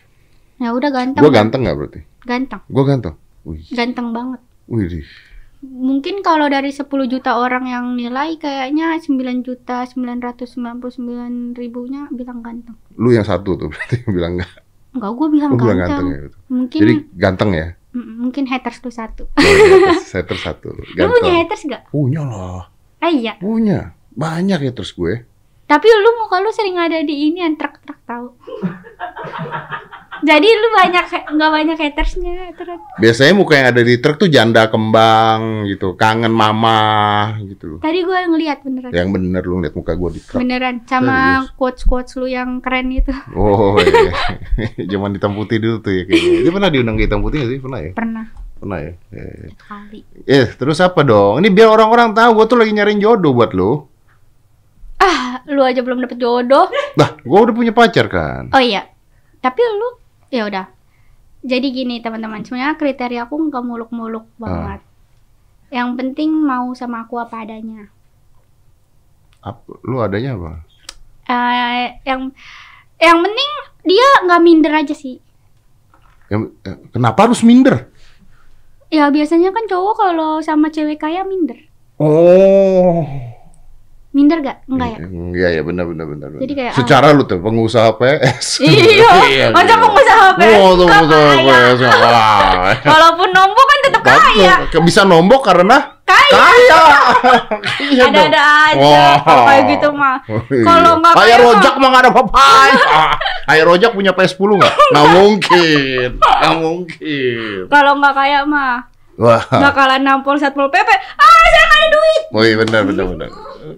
[SPEAKER 3] Ya udah ganteng.
[SPEAKER 1] Gue ganteng nggak berarti?
[SPEAKER 3] Ganteng.
[SPEAKER 1] Gue ganteng. Wih,
[SPEAKER 3] Ganteng banget.
[SPEAKER 1] wih.
[SPEAKER 3] Mungkin kalau dari 10 juta orang yang nilai kayaknya 9 juta 999 ribunya bilang ganteng.
[SPEAKER 1] Lu yang satu tuh berarti yang bilang nggak.
[SPEAKER 3] Enggak, gue bilang
[SPEAKER 1] Lu bilang
[SPEAKER 3] ganteng.
[SPEAKER 1] ganteng ya. gitu.
[SPEAKER 3] Mungkin
[SPEAKER 1] Jadi ganteng ya.
[SPEAKER 3] mungkin haters lu satu.
[SPEAKER 1] Saya terus satu.
[SPEAKER 3] Lu punya
[SPEAKER 1] Ganteng.
[SPEAKER 3] haters gak?
[SPEAKER 1] Punya lah.
[SPEAKER 3] Ah iya.
[SPEAKER 1] Punya. Banyak ya terus gue.
[SPEAKER 3] Tapi lu muka lu sering ada di ini yang truk-truk tahu. Jadi lu banyak nggak banyak hatersnya terus.
[SPEAKER 1] Biasanya muka yang ada di truk tuh janda kembang gitu. Kangen mama gitu loh.
[SPEAKER 3] Tadi gue ngeliat beneran.
[SPEAKER 1] Yang bener lu lihat muka gue di truk.
[SPEAKER 3] Beneran sama quotes quotes lu yang keren itu
[SPEAKER 1] Oh iya. Zaman hitam putih dulu tuh ya kayaknya. Dia pernah diundang ke hitam putih nggak sih? Pernah ya?
[SPEAKER 3] pernah
[SPEAKER 1] Pernah ya? Eh.
[SPEAKER 3] kali.
[SPEAKER 1] Eh, terus apa dong? Ini biar orang-orang tahu gue tuh lagi nyariin jodoh buat lu.
[SPEAKER 3] Ah, lu aja belum dapet jodoh.
[SPEAKER 1] Nah, gue udah punya pacar kan.
[SPEAKER 3] Oh iya. Tapi lu ya udah. Jadi gini teman-teman, sebenarnya kriteria aku nggak muluk-muluk banget. Yang penting mau sama aku apa adanya.
[SPEAKER 1] Apa, lu adanya apa?
[SPEAKER 3] Eh, yang yang penting dia nggak minder aja sih.
[SPEAKER 1] Yang- eh, kenapa harus minder?
[SPEAKER 3] Ya biasanya kan cowok kalau sama cewek kaya minder.
[SPEAKER 1] Oh.
[SPEAKER 3] Minder gak? Enggak ya?
[SPEAKER 1] Iya, ya benar benar benar. benar.
[SPEAKER 3] Jadi kayak,
[SPEAKER 1] secara lu tuh pengusaha PS.
[SPEAKER 3] Iya, masa pengusaha PS
[SPEAKER 1] Oh, tuh pengusaha? PS. Wah.
[SPEAKER 3] Walaupun nombok kan tetap kaya.
[SPEAKER 1] Bisa nombok karena
[SPEAKER 3] Kaya.
[SPEAKER 1] kaya. Iya dong.
[SPEAKER 3] Ada-ada aja kalau kayak gitu mah.
[SPEAKER 1] Oh, iya.
[SPEAKER 3] Kalau nggak kaya
[SPEAKER 1] rojak mah nggak ada apa-apa. Ah, Kayak rojak punya PS10 nggak? Nggak mungkin. Nggak mungkin.
[SPEAKER 3] Kalau nggak kaya mah
[SPEAKER 1] Wah.
[SPEAKER 3] bakalan nampol satpol pp. Ah, saya nggak ada duit.
[SPEAKER 1] Oh iya benar benar benar.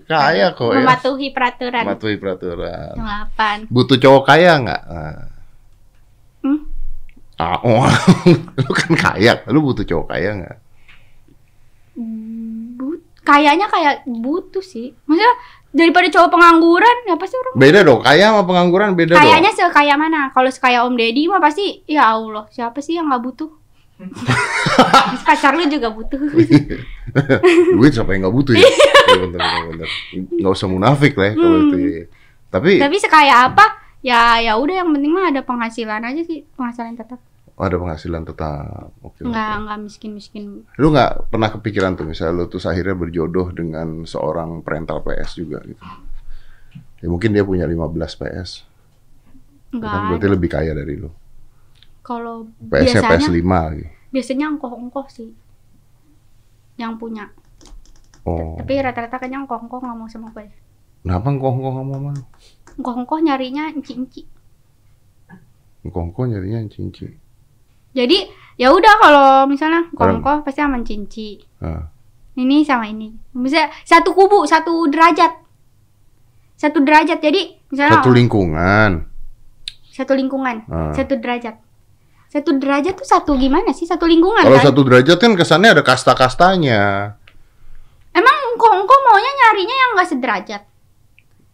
[SPEAKER 1] Kaya kok ya.
[SPEAKER 3] Mematuhi peraturan.
[SPEAKER 1] Mematuhi peraturan.
[SPEAKER 3] Delapan.
[SPEAKER 1] Butuh cowok kaya nggak? Ah.
[SPEAKER 3] Hmm?
[SPEAKER 1] Ah, oh. lu kan kaya, lu butuh cowok kaya nggak?
[SPEAKER 3] Hmm, but kayaknya kayak butuh sih. Maksudnya daripada cowok pengangguran, ya pasti orang
[SPEAKER 1] Beda dong, kaya sama pengangguran beda
[SPEAKER 3] kayaknya sekaya mana? Kalau sekaya Om Deddy mah pasti ya Allah, siapa sih yang nggak butuh? Terus pacar lu juga butuh.
[SPEAKER 1] Duit siapa yang nggak butuh ya? Iya, bener, bener, bener. Nggak usah munafik lah ya kalau
[SPEAKER 3] Hmm.
[SPEAKER 1] itu. ya. Tapi
[SPEAKER 3] Tapi sekaya apa? Ya ya udah yang penting mah ada penghasilan aja sih, penghasilan tetap.
[SPEAKER 1] ada penghasilan tetap. Oke. oke.
[SPEAKER 3] Nggak nggak miskin-miskin.
[SPEAKER 1] Lu nggak pernah kepikiran tuh misalnya lu terus akhirnya berjodoh dengan seorang perental PS juga gitu. Ya mungkin dia punya 15 PS.
[SPEAKER 3] Enggak.
[SPEAKER 1] Kan berarti lebih kaya dari lu.
[SPEAKER 3] Kalau
[SPEAKER 1] PS-nya
[SPEAKER 3] biasanya
[SPEAKER 1] PS5 lagi.
[SPEAKER 3] Biasanya engkoh-engkoh sih yang punya.
[SPEAKER 1] Oh.
[SPEAKER 3] Tapi rata-rata kayaknya engkoh-engkoh nggak mau sama gue.
[SPEAKER 1] Kenapa nggak mau sama lu?
[SPEAKER 3] Engkoh-engkoh nyarinya enci-enci.
[SPEAKER 1] Engkong-engkong nyarinya cinci.
[SPEAKER 3] Jadi ya udah kalau misalnya engkoh-engkoh pasti sama cinci.
[SPEAKER 1] Ah.
[SPEAKER 3] Ini sama ini. Misalnya satu kubu, satu derajat. Satu derajat. Jadi misalnya
[SPEAKER 1] Satu lingkungan.
[SPEAKER 3] satu lingkungan,
[SPEAKER 1] Ah.
[SPEAKER 3] satu derajat. Satu derajat tuh satu gimana sih? Satu lingkungan
[SPEAKER 1] Kalau
[SPEAKER 3] kan?
[SPEAKER 1] satu derajat kan kesannya ada kasta-kastanya.
[SPEAKER 3] Emang engkoh-engkoh maunya nyarinya yang nggak sederajat.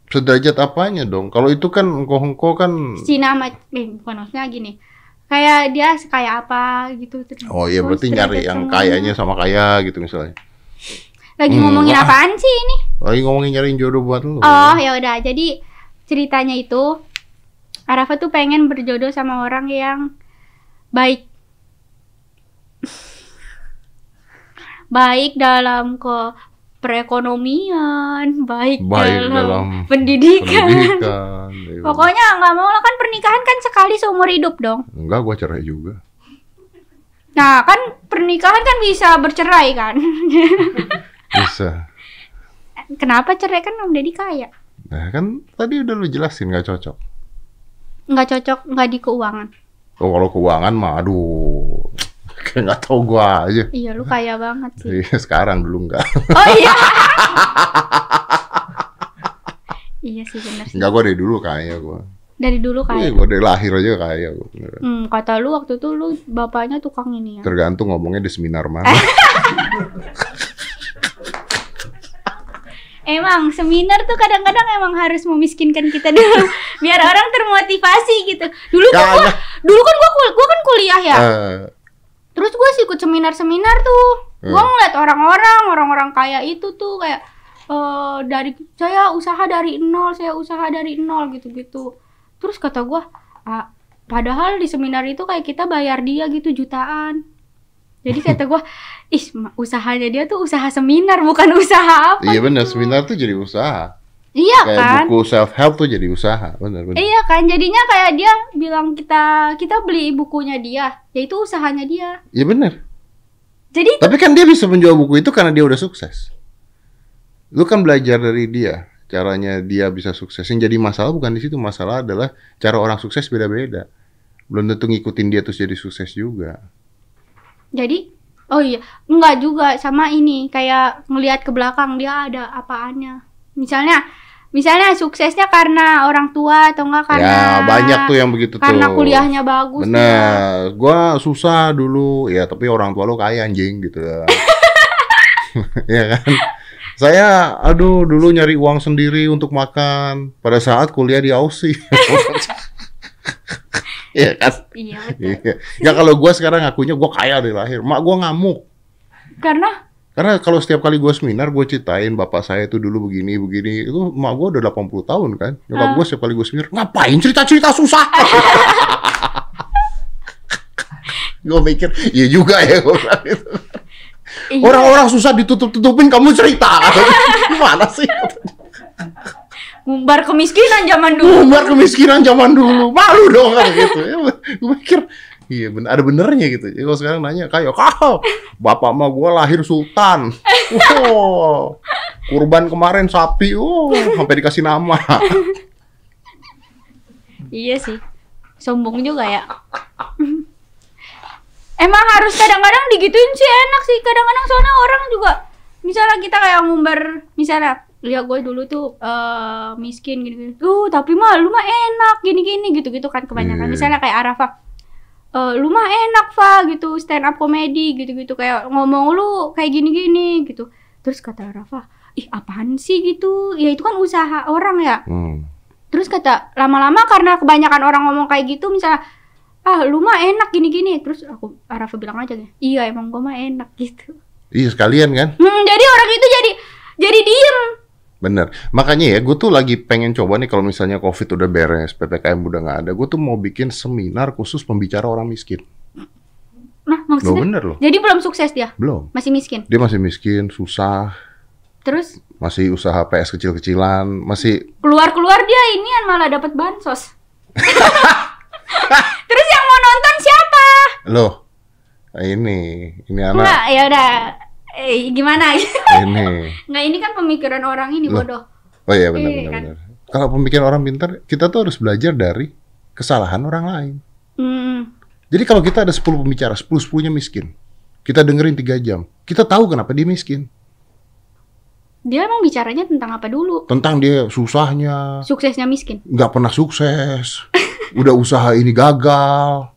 [SPEAKER 1] Sederajat apanya dong? Kalau itu kan engkong-engkong kan
[SPEAKER 3] Si nama, eh, bukan maksudnya gini. Kayak dia kayak apa gitu. terus-
[SPEAKER 1] Oh iya berarti
[SPEAKER 3] sederajat
[SPEAKER 1] nyari yang
[SPEAKER 3] semua.
[SPEAKER 1] kayanya sama kaya gitu misalnya.
[SPEAKER 3] Lagi
[SPEAKER 1] Hmm,
[SPEAKER 3] ngomongin
[SPEAKER 1] wah.
[SPEAKER 3] apaan sih ini?
[SPEAKER 1] Lagi ngomongin nyariin jodoh buat lu.
[SPEAKER 3] Oh ya udah. Jadi ceritanya itu Arafa tuh pengen berjodoh sama orang yang baik. baik dalam ke perekonomian, baik,
[SPEAKER 1] Baik
[SPEAKER 3] dalam,
[SPEAKER 1] dalam
[SPEAKER 3] pendidikan.
[SPEAKER 1] Pendidikan. iya.
[SPEAKER 3] Pokoknya nggak mau lah kan pernikahan kan sekali seumur hidup dong.
[SPEAKER 1] Enggak, gua cerai juga.
[SPEAKER 3] Nah kan pernikahan kan bisa bercerai kan.
[SPEAKER 1] Bisa.
[SPEAKER 3] Kenapa cerai kan Om Deddy kaya?
[SPEAKER 1] Nah kan tadi udah lu jelasin nggak cocok.
[SPEAKER 3] Nggak cocok nggak di keuangan.
[SPEAKER 1] Oh kalau keuangan mah aduh. Kayak nggak tahu gua aja.
[SPEAKER 3] Iya lu kaya banget sih.
[SPEAKER 1] Iya, sekarang dulu enggak.
[SPEAKER 3] Oh iya. iya sih bener sih.
[SPEAKER 1] Enggak gua dari dulu kaya gua.
[SPEAKER 3] Dari dulu
[SPEAKER 1] Iya,
[SPEAKER 3] kaya.
[SPEAKER 1] gua dari lahir aja kaya gua. beneran.
[SPEAKER 3] Hmm, kata lu waktu itu lu bapaknya tukang ini ya.
[SPEAKER 1] Tergantung ngomongnya di seminar mana.
[SPEAKER 3] Emang seminar tuh kadang-kadang emang harus memiskinkan kita dulu biar orang termotivasi gitu. Dulu kan gua, dulu kan gua, gua kan kuliah ya.
[SPEAKER 1] Eh,
[SPEAKER 3] Terus gue sih ikut seminar-seminar tuh.
[SPEAKER 1] Hmm.
[SPEAKER 3] ngeliat orang-orang, orang-orang kaya itu tuh kayak eh dari saya usaha dari nol, saya usaha dari nol gitu-gitu. Terus kata gue, ah, padahal di seminar itu kayak kita bayar dia gitu jutaan. Jadi kata gue, ih usahanya dia tuh usaha seminar bukan usaha apa.
[SPEAKER 1] iya benar,
[SPEAKER 3] gitu."
[SPEAKER 1] seminar tuh jadi usaha.
[SPEAKER 3] Iya
[SPEAKER 1] Kayak
[SPEAKER 3] kan?
[SPEAKER 1] buku self help tuh jadi usaha, benar benar.
[SPEAKER 3] Iya kan, jadinya kayak dia bilang kita kita beli bukunya dia, yaitu usahanya dia.
[SPEAKER 1] Iya benar.
[SPEAKER 3] Jadi
[SPEAKER 1] Tapi kan dia bisa menjual buku itu karena dia udah sukses. Lu kan belajar dari dia, caranya dia bisa sukses. Yang jadi masalah bukan di situ, masalah adalah cara orang sukses beda-beda. Belum tentu ngikutin dia terus jadi sukses juga.
[SPEAKER 3] Jadi, oh iya, enggak juga sama ini kayak ngelihat ke belakang dia ada apaannya. Misalnya, misalnya suksesnya karena orang tua atau enggak karena
[SPEAKER 1] ya banyak tuh yang begitu
[SPEAKER 3] karena
[SPEAKER 1] tuh.
[SPEAKER 3] kuliahnya bagus.
[SPEAKER 1] Bener, gua susah dulu, ya tapi orang tua lo kaya anjing gitu ya. ya kan? Saya, aduh dulu nyari uang sendiri untuk makan pada saat kuliah di Aussie. Iya kan?
[SPEAKER 3] Iya betul.
[SPEAKER 1] Ya kalau gua sekarang ngakunya gua kaya dari lahir. Mak gua ngamuk.
[SPEAKER 3] Karena
[SPEAKER 1] Karena kalau setiap kali gua seminar gua ceritain bapak saya itu dulu begini begini. Itu mak gua udah 80 tahun kan. Nyokap
[SPEAKER 3] Ah.
[SPEAKER 1] gua setiap kali gua seminar, ngapain cerita-cerita susah? gua mikir, iya juga ya bilang gitu.
[SPEAKER 3] iya,
[SPEAKER 1] Orang-orang susah ditutup-tutupin kamu cerita. Gimana sih?
[SPEAKER 3] Ngumbar kemiskinan zaman dulu.
[SPEAKER 1] Umbar kemiskinan zaman dulu. Malu dong kan gitu. Ya, gue mikir Iya bener, ada benernya gitu. Jadi kalau sekarang nanya kayak, kau, bapak mah gue lahir sultan. Wow, kurban kemarin sapi, oh, sampai dikasih nama.
[SPEAKER 3] Iya sih. Sombong juga ya. Emang harus kadang-kadang digituin sih enak sih. Kadang-kadang soalnya orang juga misalnya kita kayak ngumbar misalnya lihat gue dulu tuh eh, miskin gini-gini. Tuh, tapi mah lu mah enak gini-gini gitu-gitu kan kebanyakan.
[SPEAKER 1] Iya.
[SPEAKER 3] Misalnya kayak Arafa. eh lu mah enak Fa gitu stand up komedi gitu-gitu kayak ngomong lu kayak gini-gini gitu. Terus kata Rafa, ih apaan sih gitu? Ya itu kan usaha orang ya.
[SPEAKER 1] Hmm.
[SPEAKER 3] Terus kata lama-lama karena kebanyakan orang ngomong kayak gitu misalnya ah lu mah enak gini-gini terus aku Rafa bilang aja iya emang gua mah enak gitu
[SPEAKER 1] Iya sekalian kan?
[SPEAKER 3] hmm, jadi orang itu jadi jadi diem
[SPEAKER 1] Bener. Makanya ya, gue tuh lagi pengen coba nih kalau misalnya COVID udah beres, PPKM udah nggak ada, gue tuh mau bikin seminar khusus pembicara orang miskin.
[SPEAKER 3] nah
[SPEAKER 1] Loh
[SPEAKER 3] maksudnya
[SPEAKER 1] bener loh.
[SPEAKER 3] jadi belum sukses dia
[SPEAKER 1] Belum.
[SPEAKER 3] masih miskin
[SPEAKER 1] Dia masih miskin, susah,
[SPEAKER 3] terus
[SPEAKER 1] masih usaha PS kecil-kecilan, masih
[SPEAKER 3] keluar-keluar dia inian malah dapat bansos terus yang mau nonton siapa
[SPEAKER 1] loh. Ini, ini anak,
[SPEAKER 3] Enggak, ya udah eh, gimana
[SPEAKER 1] ini.
[SPEAKER 3] Nggak ini kan pemikiran orang ini
[SPEAKER 1] Loh.
[SPEAKER 3] bodoh
[SPEAKER 1] Oh iya benar
[SPEAKER 3] Iya,
[SPEAKER 1] benar.
[SPEAKER 3] kan?
[SPEAKER 1] benar. Kalau pemikiran orang pintar, kita tuh harus belajar dari kesalahan orang lain.
[SPEAKER 3] hmm.
[SPEAKER 1] Jadi kalau kita ada 10 pembicara, 10 10-nya miskin. Kita dengerin 3 jam. Kita tahu kenapa dia miskin.
[SPEAKER 3] dia emang bicaranya tentang apa dulu
[SPEAKER 1] Tentang dia susahnya,
[SPEAKER 3] suksesnya miskin
[SPEAKER 1] nggak pernah sukses, udah usaha ini gagal,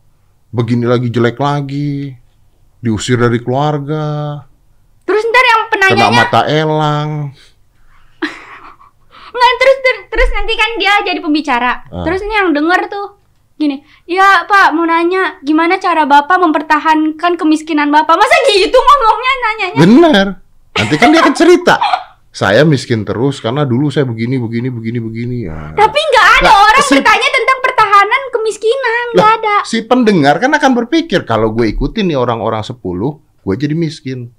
[SPEAKER 1] begini lagi jelek lagi, diusir dari keluarga, kena
[SPEAKER 3] penanyanya
[SPEAKER 1] mata elang.
[SPEAKER 3] Nggak, terus ter- terus nanti kan dia jadi pembicara.
[SPEAKER 1] Ah.
[SPEAKER 3] Terus ini yang denger tuh gini, ya Pak mau nanya gimana cara Bapak mempertahankan kemiskinan Bapak? Masa gitu ngomongnya nanyanya?
[SPEAKER 1] Bener. Nanti kan dia akan cerita. Saya miskin terus karena dulu saya begini, begini, begini, begini. Ya.
[SPEAKER 3] Tapi nggak ada
[SPEAKER 1] Lah,
[SPEAKER 3] orang
[SPEAKER 1] si-
[SPEAKER 3] bertanya tentang pertahanan kemiskinan, nggak ada.
[SPEAKER 1] Si pendengar kan akan berpikir kalau gue ikutin nih orang-orang 10, gue jadi miskin.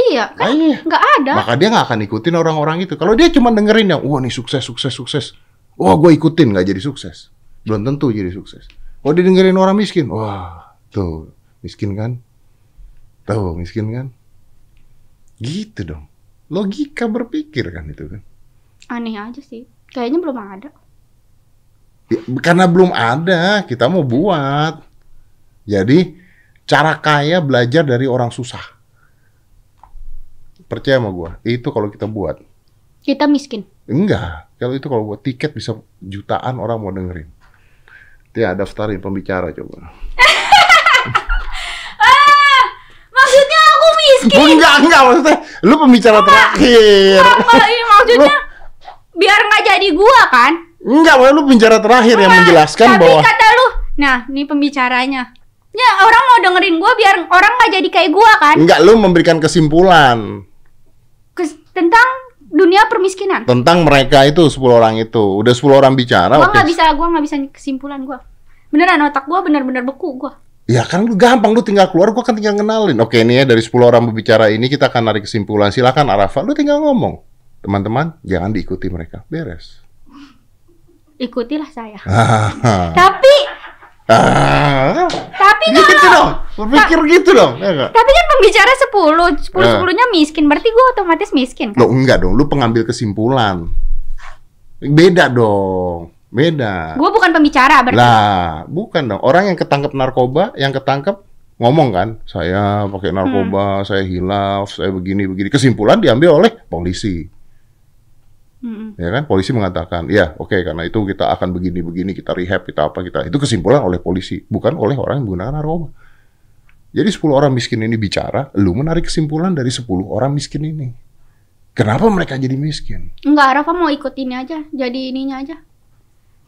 [SPEAKER 3] Iya, kan
[SPEAKER 1] Ah, iya.
[SPEAKER 3] nggak ada.
[SPEAKER 1] Maka dia nggak akan ikutin orang-orang itu. Kalau dia cuma dengerin yang, wah nih sukses, sukses, sukses. Wah gue ikutin nggak jadi sukses. Belum tentu jadi sukses. Oh dia dengerin orang miskin. Wah tuh miskin kan? Tuh miskin kan? Gitu dong. Logika berpikir kan itu kan.
[SPEAKER 3] Aneh aja sih. Kayaknya belum ada.
[SPEAKER 1] Ya, karena belum ada, kita mau buat. Jadi cara kaya belajar dari orang susah. Percaya sama gua, itu kalau kita buat.
[SPEAKER 3] Kita miskin.
[SPEAKER 1] Enggak, kalau itu kalau buat tiket bisa jutaan orang mau dengerin. Ya daftarin pembicara coba.
[SPEAKER 3] Maksudnya aku miskin.
[SPEAKER 1] enggak, enggak maksudnya lu pembicara terakhir.
[SPEAKER 3] Apa ini maksudnya? Biar nggak jadi gua kan?
[SPEAKER 1] Enggak, maksudnya lu pembicara terakhir yang menjelaskan
[SPEAKER 3] Tapi
[SPEAKER 1] bahwa
[SPEAKER 3] kata lu, nah ini pembicaranya. Ya orang mau dengerin gua biar orang nggak jadi kayak gua kan?
[SPEAKER 1] enggak lu memberikan kesimpulan
[SPEAKER 3] Kes- tentang dunia permiskinan.
[SPEAKER 1] tentang mereka itu 10 orang itu. Udah 10 orang bicara,
[SPEAKER 3] Gua nggak bisa, gua nggak bisa kesimpulan gua. Beneran otak gua bener-bener beku gua.
[SPEAKER 1] Ya kan lu gampang lu tinggal keluar gua kan tinggal kenalin. Oke ini ya dari 10 orang berbicara ini kita akan narik kesimpulan. Silakan Arafa lu tinggal ngomong. Teman-teman jangan diikuti mereka. Beres.
[SPEAKER 3] Ikutilah saya. Tapi,
[SPEAKER 1] ah,
[SPEAKER 3] tapi
[SPEAKER 1] gitu
[SPEAKER 3] kalau
[SPEAKER 1] dong. Berpikir gitu dong. Ya
[SPEAKER 3] tapi kan pembicara 10, 10
[SPEAKER 1] Ah.
[SPEAKER 3] 10-nya miskin, berarti gua otomatis miskin kan?
[SPEAKER 1] Lo enggak dong, lu pengambil kesimpulan. Beda dong. Beda.
[SPEAKER 3] Gua bukan pembicara berarti.
[SPEAKER 1] Lah, bukan dong. Orang yang ketangkep narkoba, yang ketangkep ngomong kan, saya pakai narkoba, saya hilaf, saya begini begini. Kesimpulan diambil oleh polisi.
[SPEAKER 3] Mm-mm.
[SPEAKER 1] ya kan polisi mengatakan ya oke karena itu kita akan begini begini kita rehab kita apa kita itu kesimpulan oleh polisi bukan oleh orang yang menggunakan narkoba jadi 10 orang miskin ini bicara lu menarik kesimpulan dari 10 orang miskin ini kenapa mereka jadi miskin
[SPEAKER 3] Enggak, Rafa mau ikut ini aja, jadi ininya aja.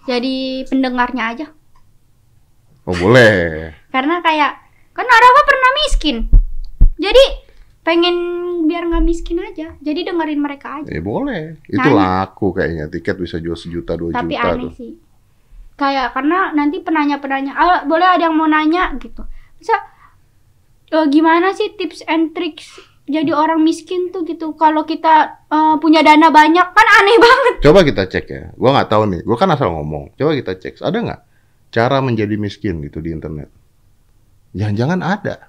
[SPEAKER 3] Jadi pendengarnya aja.
[SPEAKER 1] oh boleh
[SPEAKER 3] Karena kayak kan Rafa pernah miskin. Jadi pengen biar nggak miskin aja. Jadi dengerin mereka aja.
[SPEAKER 1] ya boleh itu
[SPEAKER 3] Nanya.
[SPEAKER 1] laku kayaknya tiket bisa jual sejuta dua
[SPEAKER 3] Tapi
[SPEAKER 1] juta
[SPEAKER 3] aneh
[SPEAKER 1] tuh
[SPEAKER 3] sih. Kayak karena nanti penanya-penanya, ah, boleh ada yang mau nanya gitu. Bisa eh, gimana sih tips and tricks jadi orang miskin tuh gitu. Kalau kita eh, punya dana banyak kan aneh banget.
[SPEAKER 1] coba kita cek ya gua nggak tahu nih gua kan asal ngomong coba kita cek ada nggak cara menjadi miskin gitu di internet jangan-jangan ada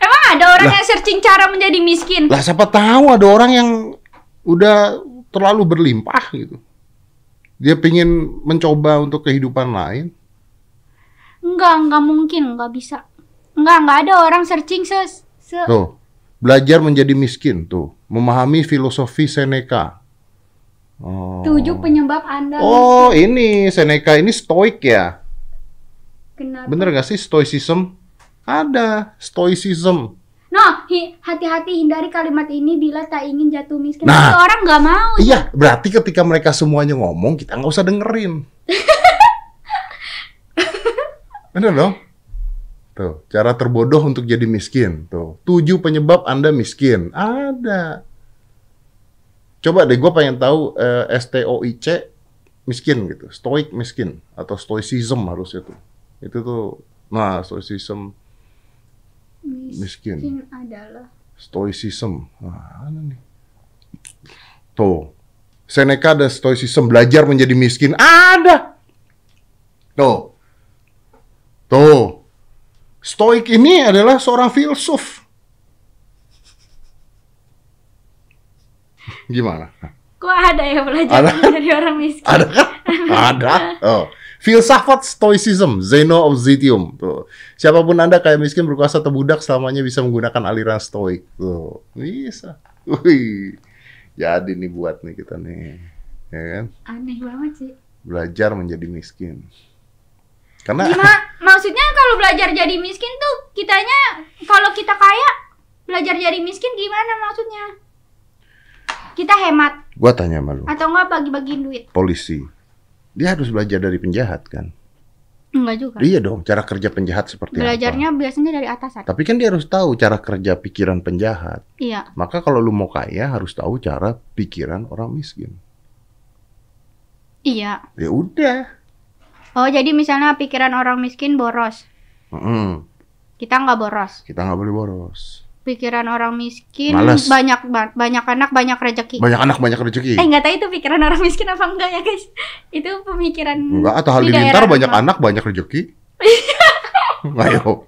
[SPEAKER 3] Emang ada orang yang searching cara menjadi miskin?
[SPEAKER 1] Lah siapa tahu ada orang yang udah terlalu berlimpah gitu. Dia pingin mencoba untuk kehidupan lain.
[SPEAKER 3] Enggak, enggak mungkin, enggak bisa. Enggak, enggak ada orang searching se, se
[SPEAKER 1] Tuh, belajar menjadi miskin tuh, memahami filosofi Seneca. Oh.
[SPEAKER 3] tujuh penyebab Anda
[SPEAKER 1] Oh, ini Seneca ini stoik ya.
[SPEAKER 3] Kenapa?
[SPEAKER 1] Bener gak sih stoicism? Ada stoicism.
[SPEAKER 3] No, hi- hati-hati hindari kalimat ini bila tak ingin jatuh miskin.
[SPEAKER 1] Nah.
[SPEAKER 3] Tapi orang nggak mau.
[SPEAKER 1] Iya, berarti ketika mereka semuanya ngomong, kita nggak usah dengerin. Bener dong? Tuh, cara terbodoh untuk jadi miskin. Tuh, tujuh penyebab Anda miskin. Ada. Coba deh, gue pengen tahu eh, STOIC miskin gitu. Stoic miskin. Atau stoicism harusnya tuh. Itu tuh, nah stoicism miskin.
[SPEAKER 3] Miskin adalah
[SPEAKER 1] Stoicism. Nah, mana nih? Tuh. Seneca ada stoicism belajar menjadi miskin. Ada. Tuh. Tuh. Stoik ini adalah seorang filsuf. Gimana?
[SPEAKER 3] kok ada ya belajar
[SPEAKER 1] Ada.
[SPEAKER 3] dari orang miskin.
[SPEAKER 1] Ada kan? Ada. Oh. Filsafat Stoicism, Zeno of Zitium. Tuh. Siapa pun Anda kayak miskin berkuasa atau budak selamanya bisa menggunakan aliran Stoik. Tuh. Bisa. Wih. Jadi nih buat nih kita nih. Ya kan?
[SPEAKER 3] Aneh banget sih.
[SPEAKER 1] Belajar menjadi miskin. Karena
[SPEAKER 3] Gimana? Maksudnya kalau belajar jadi miskin tuh kitanya kalau kita kaya belajar jadi miskin gimana maksudnya? Kita hemat
[SPEAKER 1] gua tanya sama lu,
[SPEAKER 3] atau enggak bagi-bagiin duit?
[SPEAKER 1] polisi. Dia harus belajar dari penjahat kan?
[SPEAKER 3] Enggak juga.
[SPEAKER 1] Iya dong, cara kerja penjahat seperti apa.
[SPEAKER 3] Belajarnya biasanya dari atasan.
[SPEAKER 1] Tapi kan dia harus tahu cara kerja pikiran penjahat.
[SPEAKER 3] Iya.
[SPEAKER 1] Maka kalau lu mau kaya harus tahu cara pikiran orang miskin.
[SPEAKER 3] Iya.
[SPEAKER 1] Ya udah.
[SPEAKER 3] Oh, jadi misalnya pikiran orang miskin boros.
[SPEAKER 1] Mm-mm.
[SPEAKER 3] Kita nggak boros.
[SPEAKER 1] Kita nggak boleh boros.
[SPEAKER 3] Pikiran orang miskin
[SPEAKER 1] Males.
[SPEAKER 3] banyak ba- banyak anak banyak rezeki.
[SPEAKER 1] Banyak anak banyak rezeki.
[SPEAKER 3] Eh nggak tahu itu pikiran orang miskin apa enggak ya guys? Itu pemikiran.
[SPEAKER 1] Enggak, atau halilintar banyak
[SPEAKER 3] rumah.
[SPEAKER 1] anak banyak rezeki. Ayo.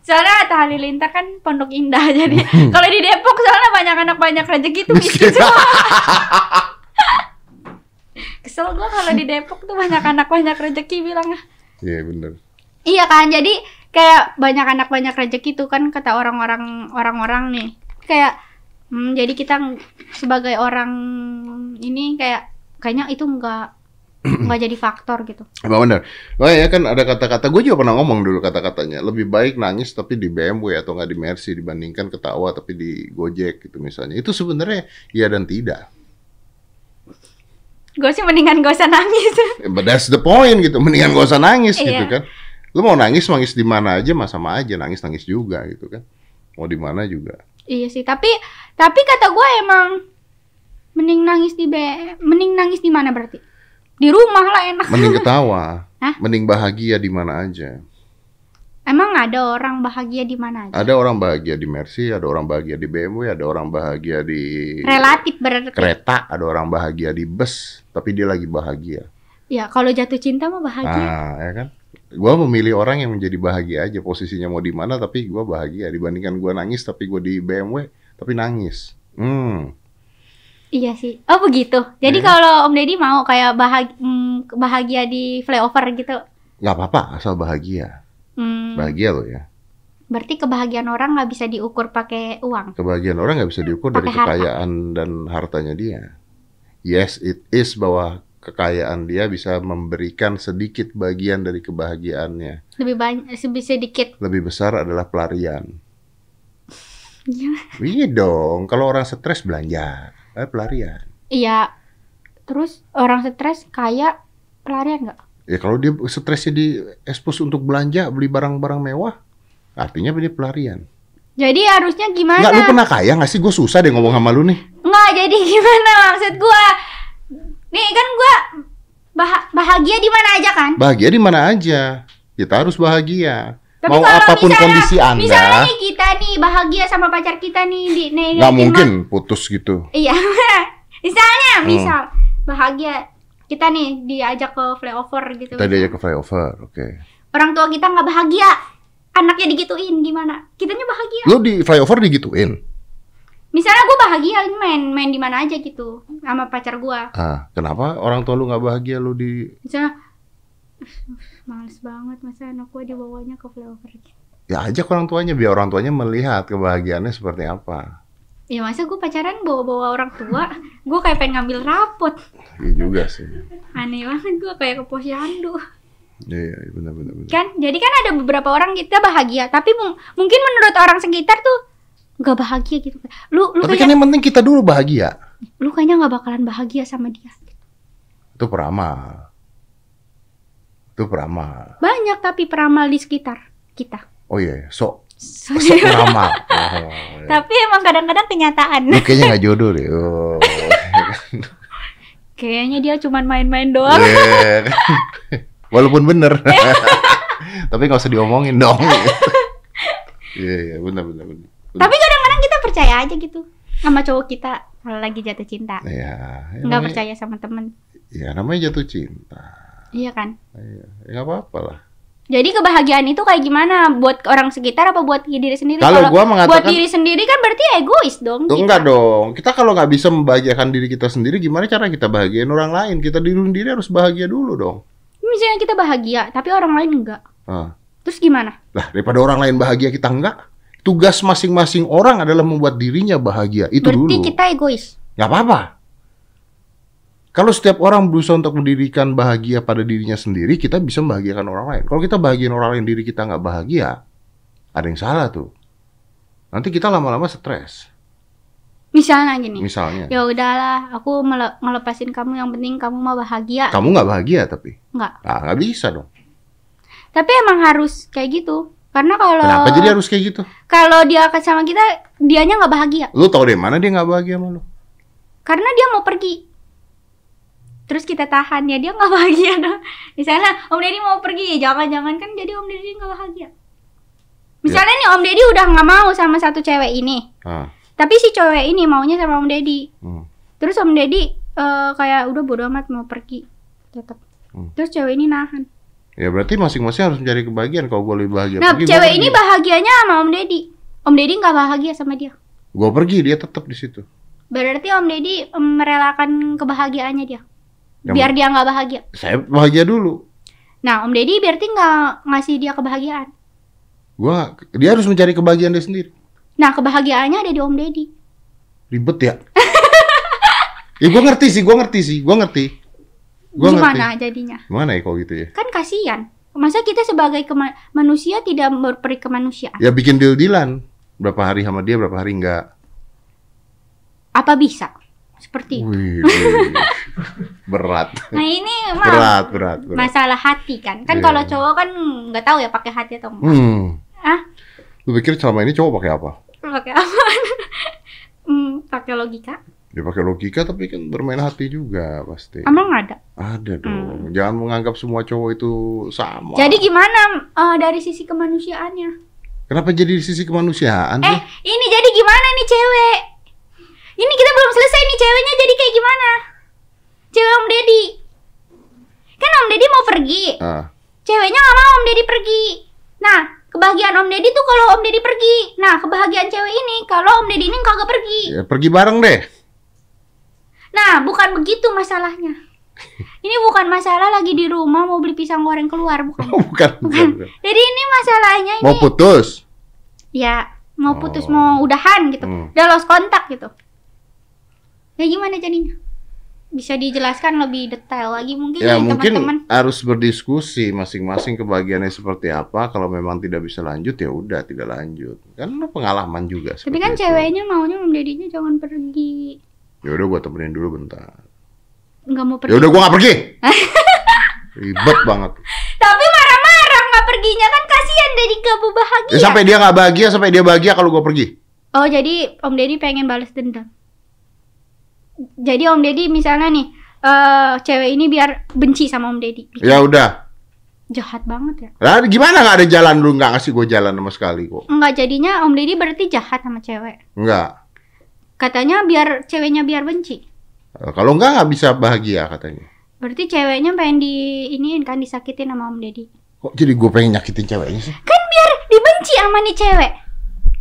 [SPEAKER 3] Soalnya Atta Halilintar kan Pondok Indah jadi kalau di Depok soalnya banyak anak banyak rezeki itu miskin
[SPEAKER 1] Miskin.
[SPEAKER 3] semua. Kesel gua kalau di Depok tuh banyak anak banyak rezeki bilang.
[SPEAKER 1] Iya bener.
[SPEAKER 3] Iya kan, jadi kayak banyak anak banyak rezeki tuh kan kata orang-orang orang-orang nih. Kayak hmm, jadi kita sebagai orang ini kayak kayaknya itu enggak enggak jadi faktor gitu.
[SPEAKER 1] Emang bener. Oh ya kan ada kata-kata, gue juga pernah ngomong dulu kata-katanya. Lebih baik nangis tapi di BMW atau nggak di Mercy dibandingkan ketawa tapi di Gojek gitu misalnya. Itu sebenarnya iya dan tidak.
[SPEAKER 3] Gue sih mendingan gak usah nangis.
[SPEAKER 1] But that's the point gitu. Mendingan gak usah nangis gitu
[SPEAKER 3] Iya.
[SPEAKER 1] kan. Lu mau nangis, nangis di mana aja, mah sama aja. Nangis, nangis juga gitu kan. Mau di mana juga.
[SPEAKER 3] iya sih, tapi tapi kata gue emang mending nangis di B, mending nangis di mana berarti? Di rumah lah enak.
[SPEAKER 1] Mending ketawa.
[SPEAKER 3] Hah?
[SPEAKER 1] Mending bahagia di mana aja.
[SPEAKER 3] Emang ada orang bahagia di mana aja?
[SPEAKER 1] Ada orang bahagia di Mercy, ada orang bahagia di BMW, ada orang bahagia di
[SPEAKER 3] Relatif berarti.
[SPEAKER 1] kereta, ada orang bahagia di bus, tapi dia lagi bahagia.
[SPEAKER 3] Ya, kalau jatuh cinta mah bahagia.
[SPEAKER 1] Ah, ya kan? Gua memilih orang yang menjadi bahagia aja posisinya mau di mana tapi gua bahagia dibandingkan gua nangis tapi gua di BMW tapi nangis. Hmm.
[SPEAKER 3] Iya sih. Oh begitu. Jadi
[SPEAKER 1] Iya.
[SPEAKER 3] kalau Om Deddy mau kayak bahagia, bahagia di flyover gitu.
[SPEAKER 1] nggak apa-apa asal bahagia.
[SPEAKER 3] Hmm,
[SPEAKER 1] Bahagia loh ya.
[SPEAKER 3] berarti kebahagiaan orang nggak bisa diukur pakai uang.
[SPEAKER 1] Kebahagiaan orang nggak bisa diukur dari
[SPEAKER 3] Pakai harta.
[SPEAKER 1] kekayaan dan hartanya dia. Yes, it is bahwa kekayaan dia bisa memberikan sedikit bagian dari kebahagiaannya.
[SPEAKER 3] Lebih banyak, lebih sedikit.
[SPEAKER 1] Lebih besar adalah pelarian.
[SPEAKER 3] Iya.
[SPEAKER 1] Iya dong, kalau orang stres belanja, eh, pelarian.
[SPEAKER 3] Iya. Terus orang stres kaya pelarian nggak?
[SPEAKER 1] Ya kalau dia stresnya di expose untuk belanja, beli barang-barang mewah, artinya dia pelarian.
[SPEAKER 3] Jadi harusnya gimana?
[SPEAKER 1] Nggak, lu pernah kaya nggak sih? Gue susah deh ngomong sama lu nih.
[SPEAKER 3] Nggak, jadi gimana maksud gua? Nih kan gua bah- bahagia di mana aja kan?
[SPEAKER 1] Bahagia di mana aja. Kita harus bahagia.
[SPEAKER 3] Tapi
[SPEAKER 1] Mau
[SPEAKER 3] apa
[SPEAKER 1] pun
[SPEAKER 3] misalnya-
[SPEAKER 1] kondisi
[SPEAKER 3] Misalnya
[SPEAKER 1] Anda,
[SPEAKER 3] nih kita nih bahagia sama pacar kita nih di nih, di-
[SPEAKER 1] mungkin putus gitu.
[SPEAKER 3] Iya. misalnya,
[SPEAKER 1] Hmm.
[SPEAKER 3] misal bahagia kita nih diajak ke flyover gitu.
[SPEAKER 1] Tadi aja ke flyover, oke.
[SPEAKER 3] Orang tua kita nggak bahagia, anaknya digituin gimana? Kitanya bahagia.
[SPEAKER 1] Lu di flyover digituin?
[SPEAKER 3] Misalnya gue bahagia main main di mana aja gitu sama pacar gua.
[SPEAKER 1] Ah, kenapa orang tua lu nggak bahagia lu di
[SPEAKER 3] Misalnya "Uf, males banget masa anak gua dibawanya ke flyover.
[SPEAKER 1] ya ajak orang tuanya biar orang tuanya melihat kebahagiaannya seperti apa.
[SPEAKER 3] Ya masa gue pacaran bawa-bawa orang tua, gue kayak pengen ngambil rapot.
[SPEAKER 1] Iya juga sih.
[SPEAKER 3] Aneh banget gue kayak ke posyandu.
[SPEAKER 1] Iya, iya benar benar benar.
[SPEAKER 3] Kan, jadi kan ada beberapa orang kita bahagia, tapi mung- mungkin menurut orang sekitar tuh nggak bahagia gitu. Lu lu
[SPEAKER 1] Tapi kan yang penting kita dulu bahagia.
[SPEAKER 3] lu kayaknya nggak bakalan bahagia sama dia.
[SPEAKER 1] Itu peramal. Itu peramal.
[SPEAKER 3] Banyak tapi peramal di sekitar kita.
[SPEAKER 1] Oh iya, sok sok peramal. Oh, iya.
[SPEAKER 3] tapi emang kadang-kadang kenyataan.
[SPEAKER 1] Lu kayaknya nggak jodoh deh. Oh.
[SPEAKER 3] Kayaknya dia cuman main-main doang.
[SPEAKER 1] Iya. Walaupun bener. Tapi nggak usah diomongin dong. Iya, iya, benar, benar, benar.
[SPEAKER 3] Tapi kadang-kadang kita percaya aja gitu sama cowok kita kalau lagi jatuh cinta.
[SPEAKER 1] Iya, ya,
[SPEAKER 3] Nggak percaya sama temen.
[SPEAKER 1] Ya namanya jatuh cinta.
[SPEAKER 3] Iya kan?
[SPEAKER 1] Iya, ya nggak apa-apa lah.
[SPEAKER 3] Jadi kebahagiaan itu kayak gimana? Buat orang sekitar apa buat diri sendiri?
[SPEAKER 1] Kalau gua
[SPEAKER 3] buat
[SPEAKER 1] mengatakan
[SPEAKER 3] diri sendiri kan berarti egois dong.
[SPEAKER 1] Tuh,
[SPEAKER 3] kita.
[SPEAKER 1] enggak dong. Kita kalau nggak bisa membahagiakan diri kita sendiri, gimana cara kita bahagiain orang lain? Kita diri sendiri harus bahagia dulu dong.
[SPEAKER 3] Misalnya kita bahagia, tapi orang lain enggak.
[SPEAKER 1] Ah.
[SPEAKER 3] Terus gimana?
[SPEAKER 1] Lah, daripada orang lain bahagia kita enggak. Tugas masing-masing orang adalah membuat dirinya bahagia. Itu
[SPEAKER 3] berarti
[SPEAKER 1] dulu.
[SPEAKER 3] kita egois.
[SPEAKER 1] Nggak apa-apa. Kalau setiap orang berusaha untuk mendirikan bahagia pada dirinya sendiri, kita bisa membahagiakan orang lain. Kalau kita bahagiain orang lain, diri kita nggak bahagia, ada yang salah tuh. Nanti kita lama-lama stres.
[SPEAKER 3] Misalnya gini.
[SPEAKER 1] Misalnya,
[SPEAKER 3] Ya udahlah, aku mele- ngelepasin kamu yang penting kamu mah bahagia.
[SPEAKER 1] kamu nggak bahagia tapi,
[SPEAKER 3] Enggak.
[SPEAKER 1] ah nggak bisa dong.
[SPEAKER 3] Tapi emang harus kayak gitu. Karena kalau
[SPEAKER 1] Kenapa jadi harus kayak gitu?
[SPEAKER 3] kalau dia akan sama kita, dianya nggak bahagia.
[SPEAKER 1] Lu tau deh mana dia nggak bahagia sama lu?
[SPEAKER 3] Karena dia mau pergi. Terus kita tahan ya dia nggak bahagia dong. Misalnya Om Deddy mau pergi, jangan-jangan kan jadi Om Deddy nggak bahagia. Misalnya nih Om Deddy udah nggak mau sama satu cewek ini,
[SPEAKER 1] Ah,
[SPEAKER 3] tapi si cewek ini maunya sama Om Deddy.
[SPEAKER 1] hmm.
[SPEAKER 3] Terus Om Deddy eh, kayak udah bodo amat mau pergi, tetap.
[SPEAKER 1] Hmm.
[SPEAKER 3] Terus cewek ini nahan.
[SPEAKER 1] Ya berarti masing-masing harus mencari kebahagiaan. Kalau gue lebih bahagia,
[SPEAKER 3] Nah,
[SPEAKER 1] pergi,
[SPEAKER 3] cewek ini bahagianya sama Om Deddy. Om Deddy nggak bahagia sama dia.
[SPEAKER 1] Gua pergi, dia tetap di situ.
[SPEAKER 3] Berarti Om Deddy merelakan kebahagiaannya dia.
[SPEAKER 1] Yang-
[SPEAKER 3] Biar dia nggak bahagia.
[SPEAKER 1] Saya bahagia dulu.
[SPEAKER 3] Nah, Om Deddy berarti nggak ngasih dia kebahagiaan.
[SPEAKER 1] Gua, dia harus mencari kebahagiaan dia sendiri.
[SPEAKER 3] Nah, kebahagiaannya ada di Om Deddy.
[SPEAKER 1] Ribet ya. ya gue ngerti sih, gue ngerti sih, gue ngerti. Gua
[SPEAKER 3] Gimana
[SPEAKER 1] ngerti.
[SPEAKER 3] jadinya?
[SPEAKER 1] Gimana ya kalau gitu ya?
[SPEAKER 3] Kan kasihan. Masa kita sebagai manusia tidak berperi kemanusiaan?
[SPEAKER 1] Ya bikin deal-dealan. Berapa hari sama dia, berapa hari enggak.
[SPEAKER 3] Apa bisa? Seperti itu.
[SPEAKER 1] Wih, wih. berat.
[SPEAKER 3] Nah, ini mah
[SPEAKER 1] Berat, berat, berat.
[SPEAKER 3] masalah hati kan. Kan
[SPEAKER 1] Iya.
[SPEAKER 3] kalau cowok kan nggak tahu ya pakai hati atau enggak.
[SPEAKER 1] Hmm.
[SPEAKER 3] Ah,
[SPEAKER 1] Lu pikir selama ini cowok pakai apa?
[SPEAKER 3] pakai apa? Hmm, pakai logika.
[SPEAKER 1] Dia pakai logika tapi kan bermain hati juga pasti.
[SPEAKER 3] Emang ada.
[SPEAKER 1] Ada dong. Jangan menganggap semua cowok itu sama.
[SPEAKER 3] Hmm. Jadi gimana eh, dari sisi kemanusiaannya?
[SPEAKER 1] Kenapa jadi di sisi kemanusiaan
[SPEAKER 3] Eh,
[SPEAKER 1] sih?
[SPEAKER 3] ini jadi gimana nih cewek? Ini kita belum selesai nih ceweknya jadi kayak gimana? Cewek Om Deddy. Kan Om Deddy mau pergi.
[SPEAKER 1] Ah,
[SPEAKER 3] Ceweknya nggak mau Om Deddy pergi. Nah, kebahagiaan Om Deddy tuh kalau Om Deddy pergi. Nah, kebahagiaan cewek ini kalau Om Deddy ini kagak pergi.
[SPEAKER 1] ya pergi bareng deh.
[SPEAKER 3] Nah, bukan begitu masalahnya. Ini bukan masalah lagi di rumah mau beli pisang goreng keluar, bukan.
[SPEAKER 1] Oh, bukan, bukan, bukan.
[SPEAKER 3] Jadi ini masalahnya ini
[SPEAKER 1] Mau putus.
[SPEAKER 3] ya mau putus
[SPEAKER 1] Oh.
[SPEAKER 3] mau udahan gitu.
[SPEAKER 1] Hmm.
[SPEAKER 3] Udah lost kontak gitu. Ya gimana jadinya? Bisa dijelaskan lebih detail lagi mungkin
[SPEAKER 1] Ya
[SPEAKER 3] nih
[SPEAKER 1] mungkin
[SPEAKER 3] teman-teman.
[SPEAKER 1] harus berdiskusi masing-masing kebahagiaannya seperti apa. Kalau memang tidak bisa lanjut ya udah tidak lanjut. Kan lu pengalaman juga.
[SPEAKER 3] Tapi kan
[SPEAKER 1] itu.
[SPEAKER 3] ceweknya maunya Om Dedinya jangan pergi.
[SPEAKER 1] Ya udah gua temenin dulu bentar.
[SPEAKER 3] Nggak mau pergi.
[SPEAKER 1] Ya udah gua nggak pergi. Ribet banget.
[SPEAKER 3] Tapi marah-marah nggak perginya kan kasihan jadi gak bahagia.
[SPEAKER 1] Ya sampai dia nggak bahagia, sampai dia bahagia kalau gua pergi.
[SPEAKER 3] Oh jadi Om Deddy pengen balas dendam. Jadi Om Deddy misalnya nih eh cewek ini biar benci sama Om Deddy.
[SPEAKER 1] Ya udah.
[SPEAKER 3] Jahat banget ya.
[SPEAKER 1] Lah gimana nggak ada jalan lu nggak ngasih gua jalan sama sekali kok?
[SPEAKER 3] Enggak jadinya Om Deddy berarti jahat sama cewek.
[SPEAKER 1] Enggak.
[SPEAKER 3] Katanya biar ceweknya biar benci.
[SPEAKER 1] Eh, Kalau enggak nggak bisa bahagia katanya.
[SPEAKER 3] Berarti ceweknya pengen di iniin kan disakitin sama Om Deddy.
[SPEAKER 1] Kok jadi gue pengen nyakitin ceweknya sih?
[SPEAKER 3] Kan biar dibenci sama nih cewek.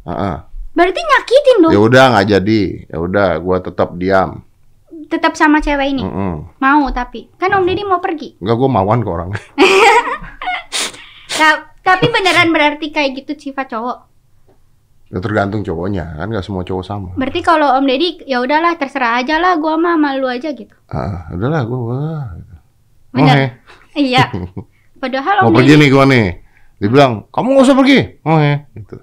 [SPEAKER 1] Heeh.
[SPEAKER 3] Berarti nyakitin dong.
[SPEAKER 1] Ya udah nggak jadi. Ya udah gua tetap diam.
[SPEAKER 3] Tetap sama cewek ini.
[SPEAKER 1] Heeh.
[SPEAKER 3] Mau tapi kan Om Deddy mau pergi.
[SPEAKER 1] Enggak gue mauan ke orang.
[SPEAKER 3] Ta- tapi beneran berarti kayak gitu sifat cowok.
[SPEAKER 1] Ya tergantung cowoknya kan nggak semua cowok sama.
[SPEAKER 3] Berarti kalau Om Deddy ya udahlah terserah aja lah gua mah sama lu aja gitu.
[SPEAKER 1] Ah, udahlah wah.
[SPEAKER 3] Bener.
[SPEAKER 1] Oke.
[SPEAKER 3] Iya. Padahal
[SPEAKER 1] Mau
[SPEAKER 3] Om
[SPEAKER 1] pergi
[SPEAKER 3] Deddy
[SPEAKER 1] nih gue nih. Dia bilang, kamu nggak usah pergi. Oh ya, gitu.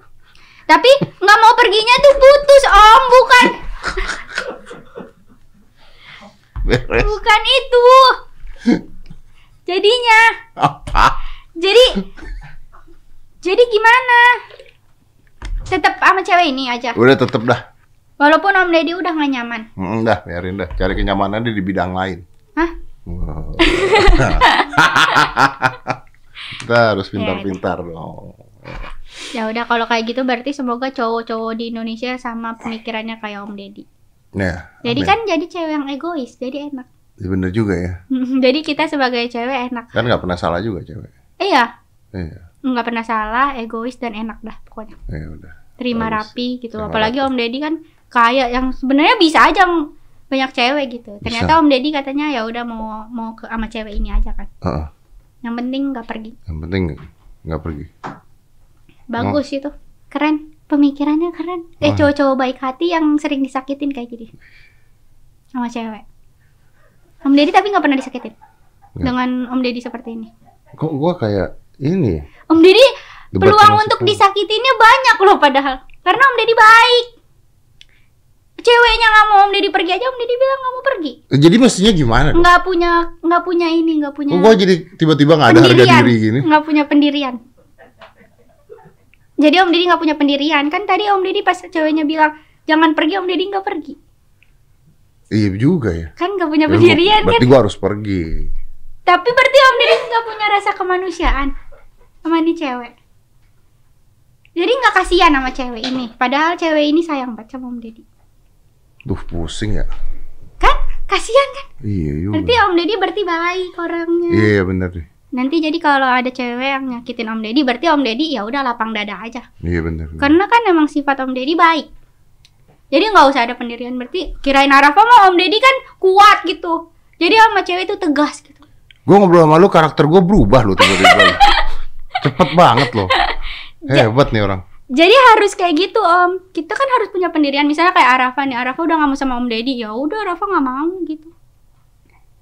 [SPEAKER 3] Tapi nggak mau perginya tuh putus om, bukan
[SPEAKER 1] Beres.
[SPEAKER 3] bukan itu. Jadinya,
[SPEAKER 1] Apa?
[SPEAKER 3] jadi jadi gimana? Tetap sama cewek ini aja.
[SPEAKER 1] Udah tetep dah.
[SPEAKER 3] Walaupun Om Deddy udah gak nyaman.
[SPEAKER 1] Hmm, dah, biarin dah. Cari kenyamanan di bidang lain.
[SPEAKER 3] Hah?
[SPEAKER 1] Wow. Kita harus pintar-pintar dong.
[SPEAKER 3] Ya udah kalau kayak gitu berarti semoga cowok-cowok di Indonesia sama pemikirannya kayak Om Deddy.
[SPEAKER 1] Ya.
[SPEAKER 3] Jadi
[SPEAKER 1] amin.
[SPEAKER 3] kan jadi cewek yang egois, jadi enak.
[SPEAKER 1] Ya, bener juga ya.
[SPEAKER 3] jadi kita sebagai cewek enak.
[SPEAKER 1] Kan nggak pernah salah juga cewek.
[SPEAKER 3] Iya,
[SPEAKER 1] Iya.
[SPEAKER 3] nggak pernah salah, egois dan enak dah pokoknya.
[SPEAKER 1] Ya udah.
[SPEAKER 3] Terima
[SPEAKER 1] Bagus.
[SPEAKER 3] rapi gitu.
[SPEAKER 1] Terima
[SPEAKER 3] Apalagi
[SPEAKER 1] rapi.
[SPEAKER 3] Om Deddy kan kaya yang sebenarnya bisa aja banyak cewek gitu. Ternyata Om Deddy katanya ya udah mau mau ke sama cewek ini aja kan.
[SPEAKER 1] Heeh.
[SPEAKER 3] Yang penting nggak pergi.
[SPEAKER 1] Yang penting nggak pergi.
[SPEAKER 3] Bagus itu. Keren. Pemikirannya keren. Eh
[SPEAKER 1] Oh.
[SPEAKER 3] cowok-cowok baik hati yang sering disakitin kayak gini. Sama cewek. Om Deddy tapi nggak pernah disakitin.
[SPEAKER 1] Nggak.
[SPEAKER 3] Dengan Om Deddy seperti ini.
[SPEAKER 1] Kok gua kayak ini?
[SPEAKER 3] Om Deddy
[SPEAKER 1] Debat
[SPEAKER 3] peluang untuk
[SPEAKER 1] siapa?
[SPEAKER 3] disakitinnya banyak loh padahal. Karena Om Deddy baik. Ceweknya nggak mau Om Deddy pergi aja, Om Deddy bilang nggak mau pergi.
[SPEAKER 1] Eh, Jadi mestinya gimana?
[SPEAKER 3] Nggak punya nggak punya ini, nggak punya
[SPEAKER 1] Kok gua jadi tiba-tiba nggak ada harga diri gini?
[SPEAKER 3] Nggak punya pendirian. Jadi Om Deddy nggak punya pendirian. Kan tadi Om Deddy pas ceweknya bilang jangan pergi, Om Deddy nggak pergi.
[SPEAKER 1] Iya juga ya.
[SPEAKER 3] Kan nggak punya
[SPEAKER 1] Ya,
[SPEAKER 3] pendirian kan.
[SPEAKER 1] berarti gua harus pergi.
[SPEAKER 3] Tapi berarti Om Deddy nggak punya rasa kemanusiaan sama nih cewek. Jadi nggak kasihan sama cewek ini. Padahal cewek ini sayang banget sama Om Deddy.
[SPEAKER 1] Duh pusing ya.
[SPEAKER 3] Kan kasihan kan?
[SPEAKER 1] Iya juga.
[SPEAKER 3] Berarti Om Deddy berarti baik orangnya.
[SPEAKER 1] Iya bener deh.
[SPEAKER 3] Nanti jadi kalau ada cewek yang nyakitin Om Deddy, berarti Om Deddy ya udah lapang dada aja.
[SPEAKER 1] Iya bener.
[SPEAKER 3] Karena kan emang sifat Om Deddy baik. Jadi nggak usah ada pendirian. Berarti kirain Arafa mah Om Deddy kan kuat gitu. Jadi sama cewek itu tegas gitu.
[SPEAKER 1] Gue ngobrol sama lu karakter gue berubah lu tiba-tiba. Cepet banget loh. Hebat nih orang.
[SPEAKER 3] Jadi harus kayak gitu Om. Kita kan harus punya pendirian. Misalnya kayak Arafa nih. Arafa udah nggak mau sama Om Deddy. Ya udah Arafa nggak mau gitu.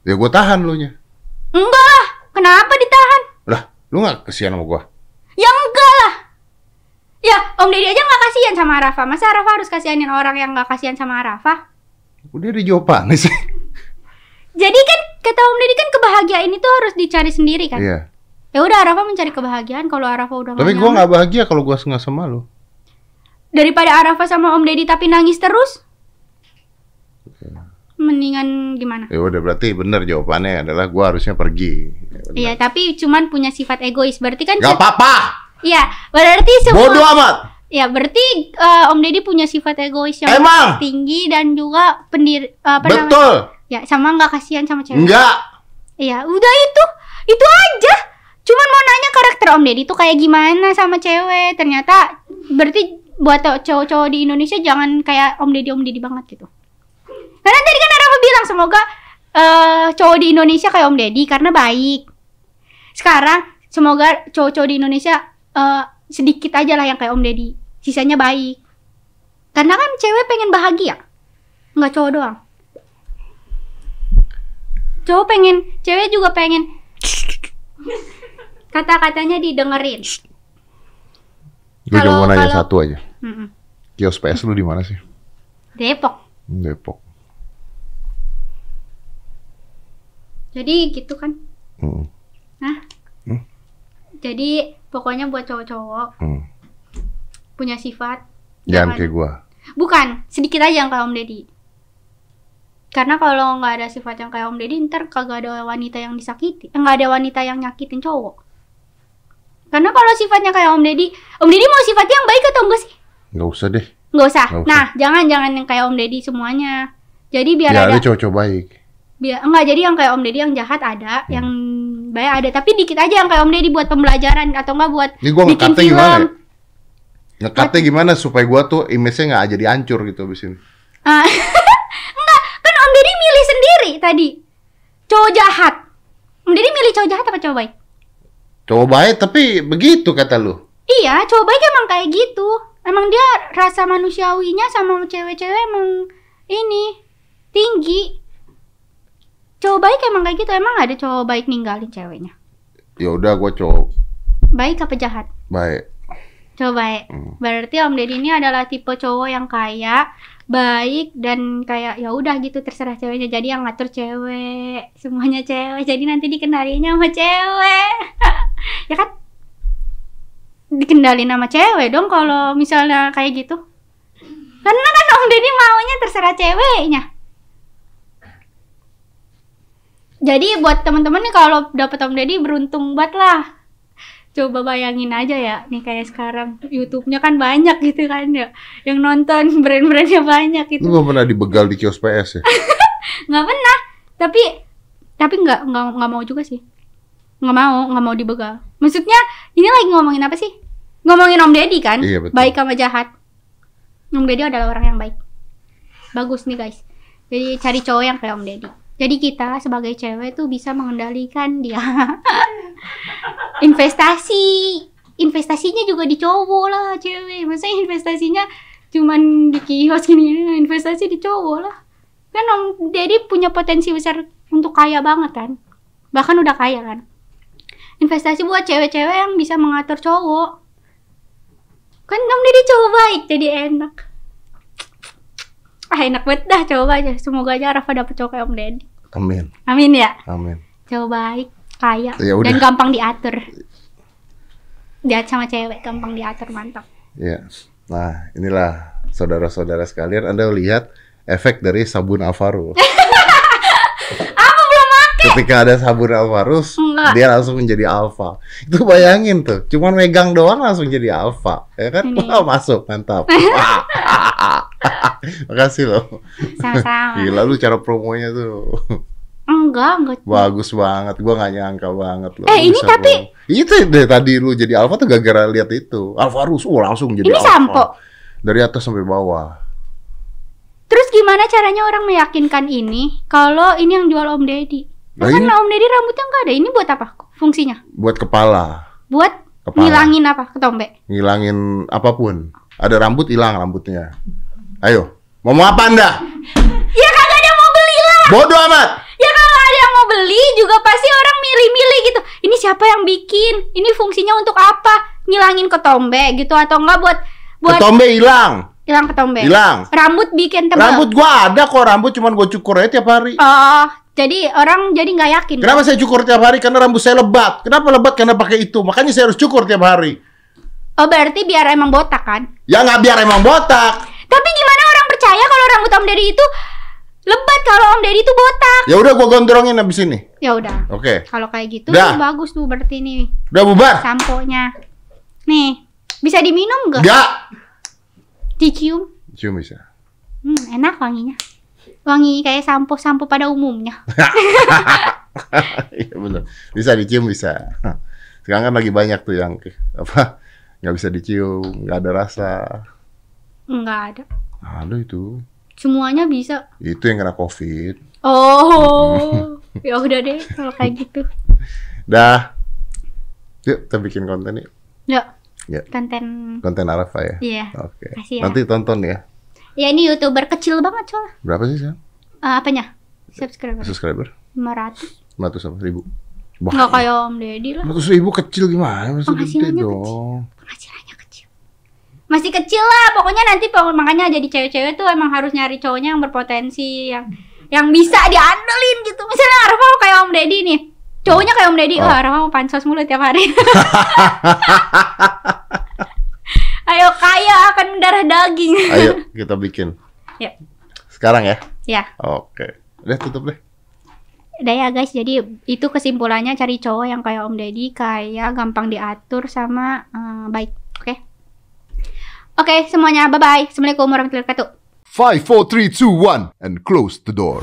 [SPEAKER 1] Ya gue tahan lu nya.
[SPEAKER 3] Enggak lah. Kenapa ditahan?
[SPEAKER 1] Lah, lu gak kesian sama gue?
[SPEAKER 3] Ya enggak lah. Ya Om Deddy aja nggak kasihan sama Arafa. Masa Arafa harus kasihanin orang yang nggak kasihan sama Arafa?
[SPEAKER 1] Udah ada jawabannya sih.
[SPEAKER 3] Jadi kan kata Om Deddy kan kebahagiaan itu harus dicari sendiri kan.
[SPEAKER 1] Iya.
[SPEAKER 3] Ya udah Arafa mencari kebahagiaan. Kalau Arafa udah nggak
[SPEAKER 1] Tapi gue
[SPEAKER 3] nyaman-
[SPEAKER 1] gak bahagia kalau gue nggak sama lu.
[SPEAKER 3] daripada Arafa sama Om Deddy tapi nangis terus. Mendingan gimana?
[SPEAKER 1] Ya udah berarti bener jawabannya adalah gue harusnya pergi. Ya.
[SPEAKER 3] Iya, tapi cuman punya sifat egois. Berarti kan
[SPEAKER 1] Gak apa-apa.
[SPEAKER 3] Iya, berarti semua
[SPEAKER 1] Bodoh amat.
[SPEAKER 3] Ya, berarti eh, Om Deddy punya sifat egois yang
[SPEAKER 1] Emang?
[SPEAKER 3] tinggi dan juga pendiri apa namanya?
[SPEAKER 1] Betul.
[SPEAKER 3] Ya, sama nggak kasihan sama cewek.
[SPEAKER 1] Enggak.
[SPEAKER 3] Iya, udah itu. Itu aja. Cuman mau nanya karakter Om Deddy tuh kayak gimana sama cewek. Ternyata berarti buat cowok-cowok di Indonesia jangan kayak Om Deddy Om Deddy banget gitu. Karena tadi kan Arafa bilang semoga eh, cowok di Indonesia kayak Om Deddy karena baik. Sekarang semoga cowok-cowok di Indonesia eh, sedikit aja lah yang kayak Om Deddy. Sisanya baik. Karena kan cewek pengen bahagia. Nggak cowok doang. Cowok pengen, cewek juga pengen kata-katanya didengerin.
[SPEAKER 1] Gue cuma mau nanya
[SPEAKER 3] kalau-
[SPEAKER 1] satu aja.
[SPEAKER 3] Mm-mm.
[SPEAKER 1] Kios PS lu di mana sih?
[SPEAKER 3] Depok.
[SPEAKER 1] Depok.
[SPEAKER 3] Jadi gitu kan.
[SPEAKER 1] Hmm.
[SPEAKER 3] Nah.
[SPEAKER 1] Hmm.
[SPEAKER 3] Jadi pokoknya buat cowok-cowok
[SPEAKER 1] Hmm.
[SPEAKER 3] punya sifat
[SPEAKER 1] Jangan kayak gue.
[SPEAKER 3] Bukan, sedikit aja yang kayak Om Deddy. Karena kalau nggak ada sifat yang kayak Om Deddy, ntar kagak ada wanita yang disakiti. Eh, Nggak ada wanita yang nyakitin cowok. Karena kalau sifatnya kayak Om Deddy, Om Deddy mau sifatnya yang baik atau enggak sih?
[SPEAKER 1] Nggak usah deh.
[SPEAKER 3] Nggak usah.
[SPEAKER 1] Nggak usah.
[SPEAKER 3] Nah, jangan jangan yang kayak Om Deddy semuanya. Jadi biar
[SPEAKER 1] Ya
[SPEAKER 3] ada,
[SPEAKER 1] cowok-cowok baik.
[SPEAKER 3] biar enggak jadi yang kayak Om Deddy yang jahat ada, yang baik ada, tapi dikit aja yang kayak Om Deddy buat pembelajaran atau enggak buat
[SPEAKER 1] Ini gue
[SPEAKER 3] bikin
[SPEAKER 1] ngekatnya gimana ya?
[SPEAKER 3] film.
[SPEAKER 1] Ngekatnya gimana supaya gue tuh image-nya nggak jadi hancur gitu abis ini.
[SPEAKER 3] Ah, enggak, kan Om Deddy milih sendiri tadi. Cowok jahat. Om Deddy milih cowok jahat apa cowok baik?
[SPEAKER 1] Cowok baik tapi begitu kata lu.
[SPEAKER 3] Iya, cowok baik emang kayak gitu. Emang dia rasa manusiawinya sama cewek-cewek emang ini tinggi. Cowok baik emang kayak gitu. Emang ada cowok baik ninggalin ceweknya.
[SPEAKER 1] Ya udah gue cowok
[SPEAKER 3] Baik apa jahat?
[SPEAKER 1] baik.
[SPEAKER 3] Coba ya.
[SPEAKER 1] Hmm.
[SPEAKER 3] Berarti Om Deddy ini adalah tipe cowok yang kaya, baik dan kayak ya udah gitu terserah ceweknya. Jadi yang ngatur cewek, semuanya cewek. Jadi nanti dikendalinya sama cewek. ya kan? Dikendalin sama cewek dong kalau misalnya kayak gitu. Karena kan Om Deddy maunya terserah ceweknya. Jadi buat teman-teman nih kalau dapet Om Deddy beruntung banget lah. Coba bayangin aja ya, nih kayak sekarang YouTube-nya kan banyak gitu kan ya. Yang nonton brand-brandnya banyak
[SPEAKER 1] Lu
[SPEAKER 3] gitu.
[SPEAKER 1] gak pernah dibegal di kios PS ya?
[SPEAKER 3] Nggak pernah, tapi tapi nggak nggak nggak mau juga sih. Nggak mau, nggak mau dibegal. Maksudnya ini lagi ngomongin apa sih? Ngomongin Om Deddy kan?
[SPEAKER 1] Iya, betul.
[SPEAKER 3] Baik sama jahat. Om Deddy adalah orang yang baik. Bagus nih guys. Jadi cari cowok yang kayak Om Deddy. Jadi kita sebagai cewek tuh bisa mengendalikan dia. investasi. Investasinya juga di cowok lah cewek. Masa investasinya cuman di kios gini, investasi di cowok lah. Kan Om Deddy punya potensi besar untuk kaya banget kan. Bahkan udah kaya kan. Investasi buat cewek-cewek yang bisa mengatur cowok. Kan Om Deddy cowok baik jadi enak. Ah enak banget dah coba aja. Semoga aja Rafa dapet cowok kayak Om Deddy.
[SPEAKER 1] Amin,
[SPEAKER 3] Amin ya.
[SPEAKER 1] amin.
[SPEAKER 3] Cowok baik, kaya,
[SPEAKER 1] Ya udah.
[SPEAKER 3] dan gampang diatur. Diat sama cewek gampang diatur mantap.
[SPEAKER 1] Ya. Nah, inilah saudara-saudara sekalian, Anda lihat efek dari sabun Alvaro.
[SPEAKER 3] Aku belum pakai.
[SPEAKER 1] Ketika ada sabun Alvarus,
[SPEAKER 3] Enggak.
[SPEAKER 1] dia langsung menjadi alfa. Itu bayangin tuh, cuman megang doang langsung jadi alfa, ya kan?
[SPEAKER 3] Ini.
[SPEAKER 1] Wah, masuk, mantap. Makasih loh.
[SPEAKER 3] Sama-sama.
[SPEAKER 1] Gila lu cara promonya tuh.
[SPEAKER 3] Enggak, enggak.
[SPEAKER 1] Bagus banget, gua nggak nyangka banget loh.
[SPEAKER 3] Eh, ini
[SPEAKER 1] Bisa
[SPEAKER 3] tapi-.
[SPEAKER 1] Itu deh tadi lu jadi alfa tuh gara-gara lihat itu. Alvarus, oh langsung jadi
[SPEAKER 3] Ini
[SPEAKER 1] alfa.
[SPEAKER 3] sampo.
[SPEAKER 1] Dari atas sampai bawah.
[SPEAKER 3] Terus gimana caranya orang meyakinkan ini kalau ini yang jual Om Deddy?
[SPEAKER 1] Nah,
[SPEAKER 3] kan
[SPEAKER 1] ini-
[SPEAKER 3] Om Deddy rambutnya enggak ada. Ini buat apa fungsinya?
[SPEAKER 1] Buat kepala,
[SPEAKER 3] Buat
[SPEAKER 1] kepala.
[SPEAKER 3] ngilangin apa? Ketombe.
[SPEAKER 1] ngilangin apa pun. Ada rambut hilang rambutnya. Ayo, mau mau apa Anda?
[SPEAKER 3] Ya kagak ada mau beli lah.
[SPEAKER 1] Bodoh amat.
[SPEAKER 3] Ya kalau ada yang mau beli juga pasti orang milih-milih gitu. Ini siapa yang bikin? Ini fungsinya untuk apa? Ngilangin ketombe gitu atau enggak buat buat
[SPEAKER 1] Ketombe hilang,
[SPEAKER 3] hilang ketombe?
[SPEAKER 1] hilang.
[SPEAKER 3] Rambut bikin tebal.
[SPEAKER 1] Rambut gua ada kok rambut, cuman gua cukur aja tiap hari.
[SPEAKER 3] Oh, jadi orang jadi nggak yakin.
[SPEAKER 1] Kenapa saya cukur tiap hari? Karena rambut saya lebat. Kenapa lebat? Karena pakai itu. Makanya saya harus cukur tiap hari.
[SPEAKER 3] Oh, berarti biar emang botak kan?
[SPEAKER 1] Ya nggak biar emang botak.
[SPEAKER 3] Tapi gimana orang percaya kalau rambut Om Deddy itu lebat kalau Om Deddy itu botak?
[SPEAKER 1] Ya udah gua gondrongin habis ini.
[SPEAKER 3] Ya udah.
[SPEAKER 1] Oke.
[SPEAKER 3] Kalau kayak gitu
[SPEAKER 1] Dah.
[SPEAKER 3] tuh bagus tuh berarti nih
[SPEAKER 1] Udah bubar?
[SPEAKER 3] sampo-nya. Nih, bisa diminum nggak?
[SPEAKER 1] Enggak.
[SPEAKER 3] Dicium.
[SPEAKER 1] Cium bisa.
[SPEAKER 3] Hmm, enak wanginya. Wangi kayak sampo-sampo pada umumnya.
[SPEAKER 1] Iya benar. Bisa dicium bisa. Sekarang kan lagi banyak tuh yang apa nggak bisa dicium, nggak ada rasa.
[SPEAKER 3] Enggak ada.
[SPEAKER 1] Ada itu.
[SPEAKER 3] Semuanya bisa.
[SPEAKER 1] Itu yang kena covid.
[SPEAKER 3] Oh, ya udah deh kalau kayak gitu.
[SPEAKER 1] Dah. Yuk kita bikin konten yuk.
[SPEAKER 3] Ya.
[SPEAKER 1] Ya.
[SPEAKER 3] Konten.
[SPEAKER 1] Konten Arafa ya.
[SPEAKER 3] Iya.
[SPEAKER 1] Oke.
[SPEAKER 3] Kasih ya.
[SPEAKER 1] Nanti tonton ya.
[SPEAKER 3] Ya ini youtuber kecil banget soalnya.
[SPEAKER 1] Berapa sih sekarang?
[SPEAKER 3] Eh, apanya? Subscriber.
[SPEAKER 1] Subscriber?
[SPEAKER 3] 500.
[SPEAKER 1] 100 apa? Ribu?
[SPEAKER 3] Enggak kayak Om Deddy lah.
[SPEAKER 1] 100 ribu kecil gimana? Masih gede
[SPEAKER 3] Penghasilannya
[SPEAKER 1] dong.
[SPEAKER 3] Penghasilannya kecil. Masih kecil lah, pokoknya nanti makanya jadi cewek-cewek tuh emang harus nyari cowoknya yang berpotensi, yang yang bisa diandelin gitu. Misalnya Arfa kayak Om Deddy nih. Cowoknya kayak Om Deddy,
[SPEAKER 1] Oh.
[SPEAKER 3] wah Arfa mau pansos mulu tiap hari. Ayo kaya akan mendarah daging.
[SPEAKER 1] Ayo kita bikin.
[SPEAKER 3] Ya.
[SPEAKER 1] Sekarang ya?
[SPEAKER 3] ya,
[SPEAKER 1] Oke. Udah tutup deh.
[SPEAKER 3] udah ya guys. Jadi itu kesimpulannya cari cowok yang kayak Om Deddy, kayak gampang diatur sama eh, baik. Oke. Oke, semuanya bye bye. Assalamualaikum warahmatullahi wabarakatuh.
[SPEAKER 2] 5, 4, 3, 2, 1, and close the door.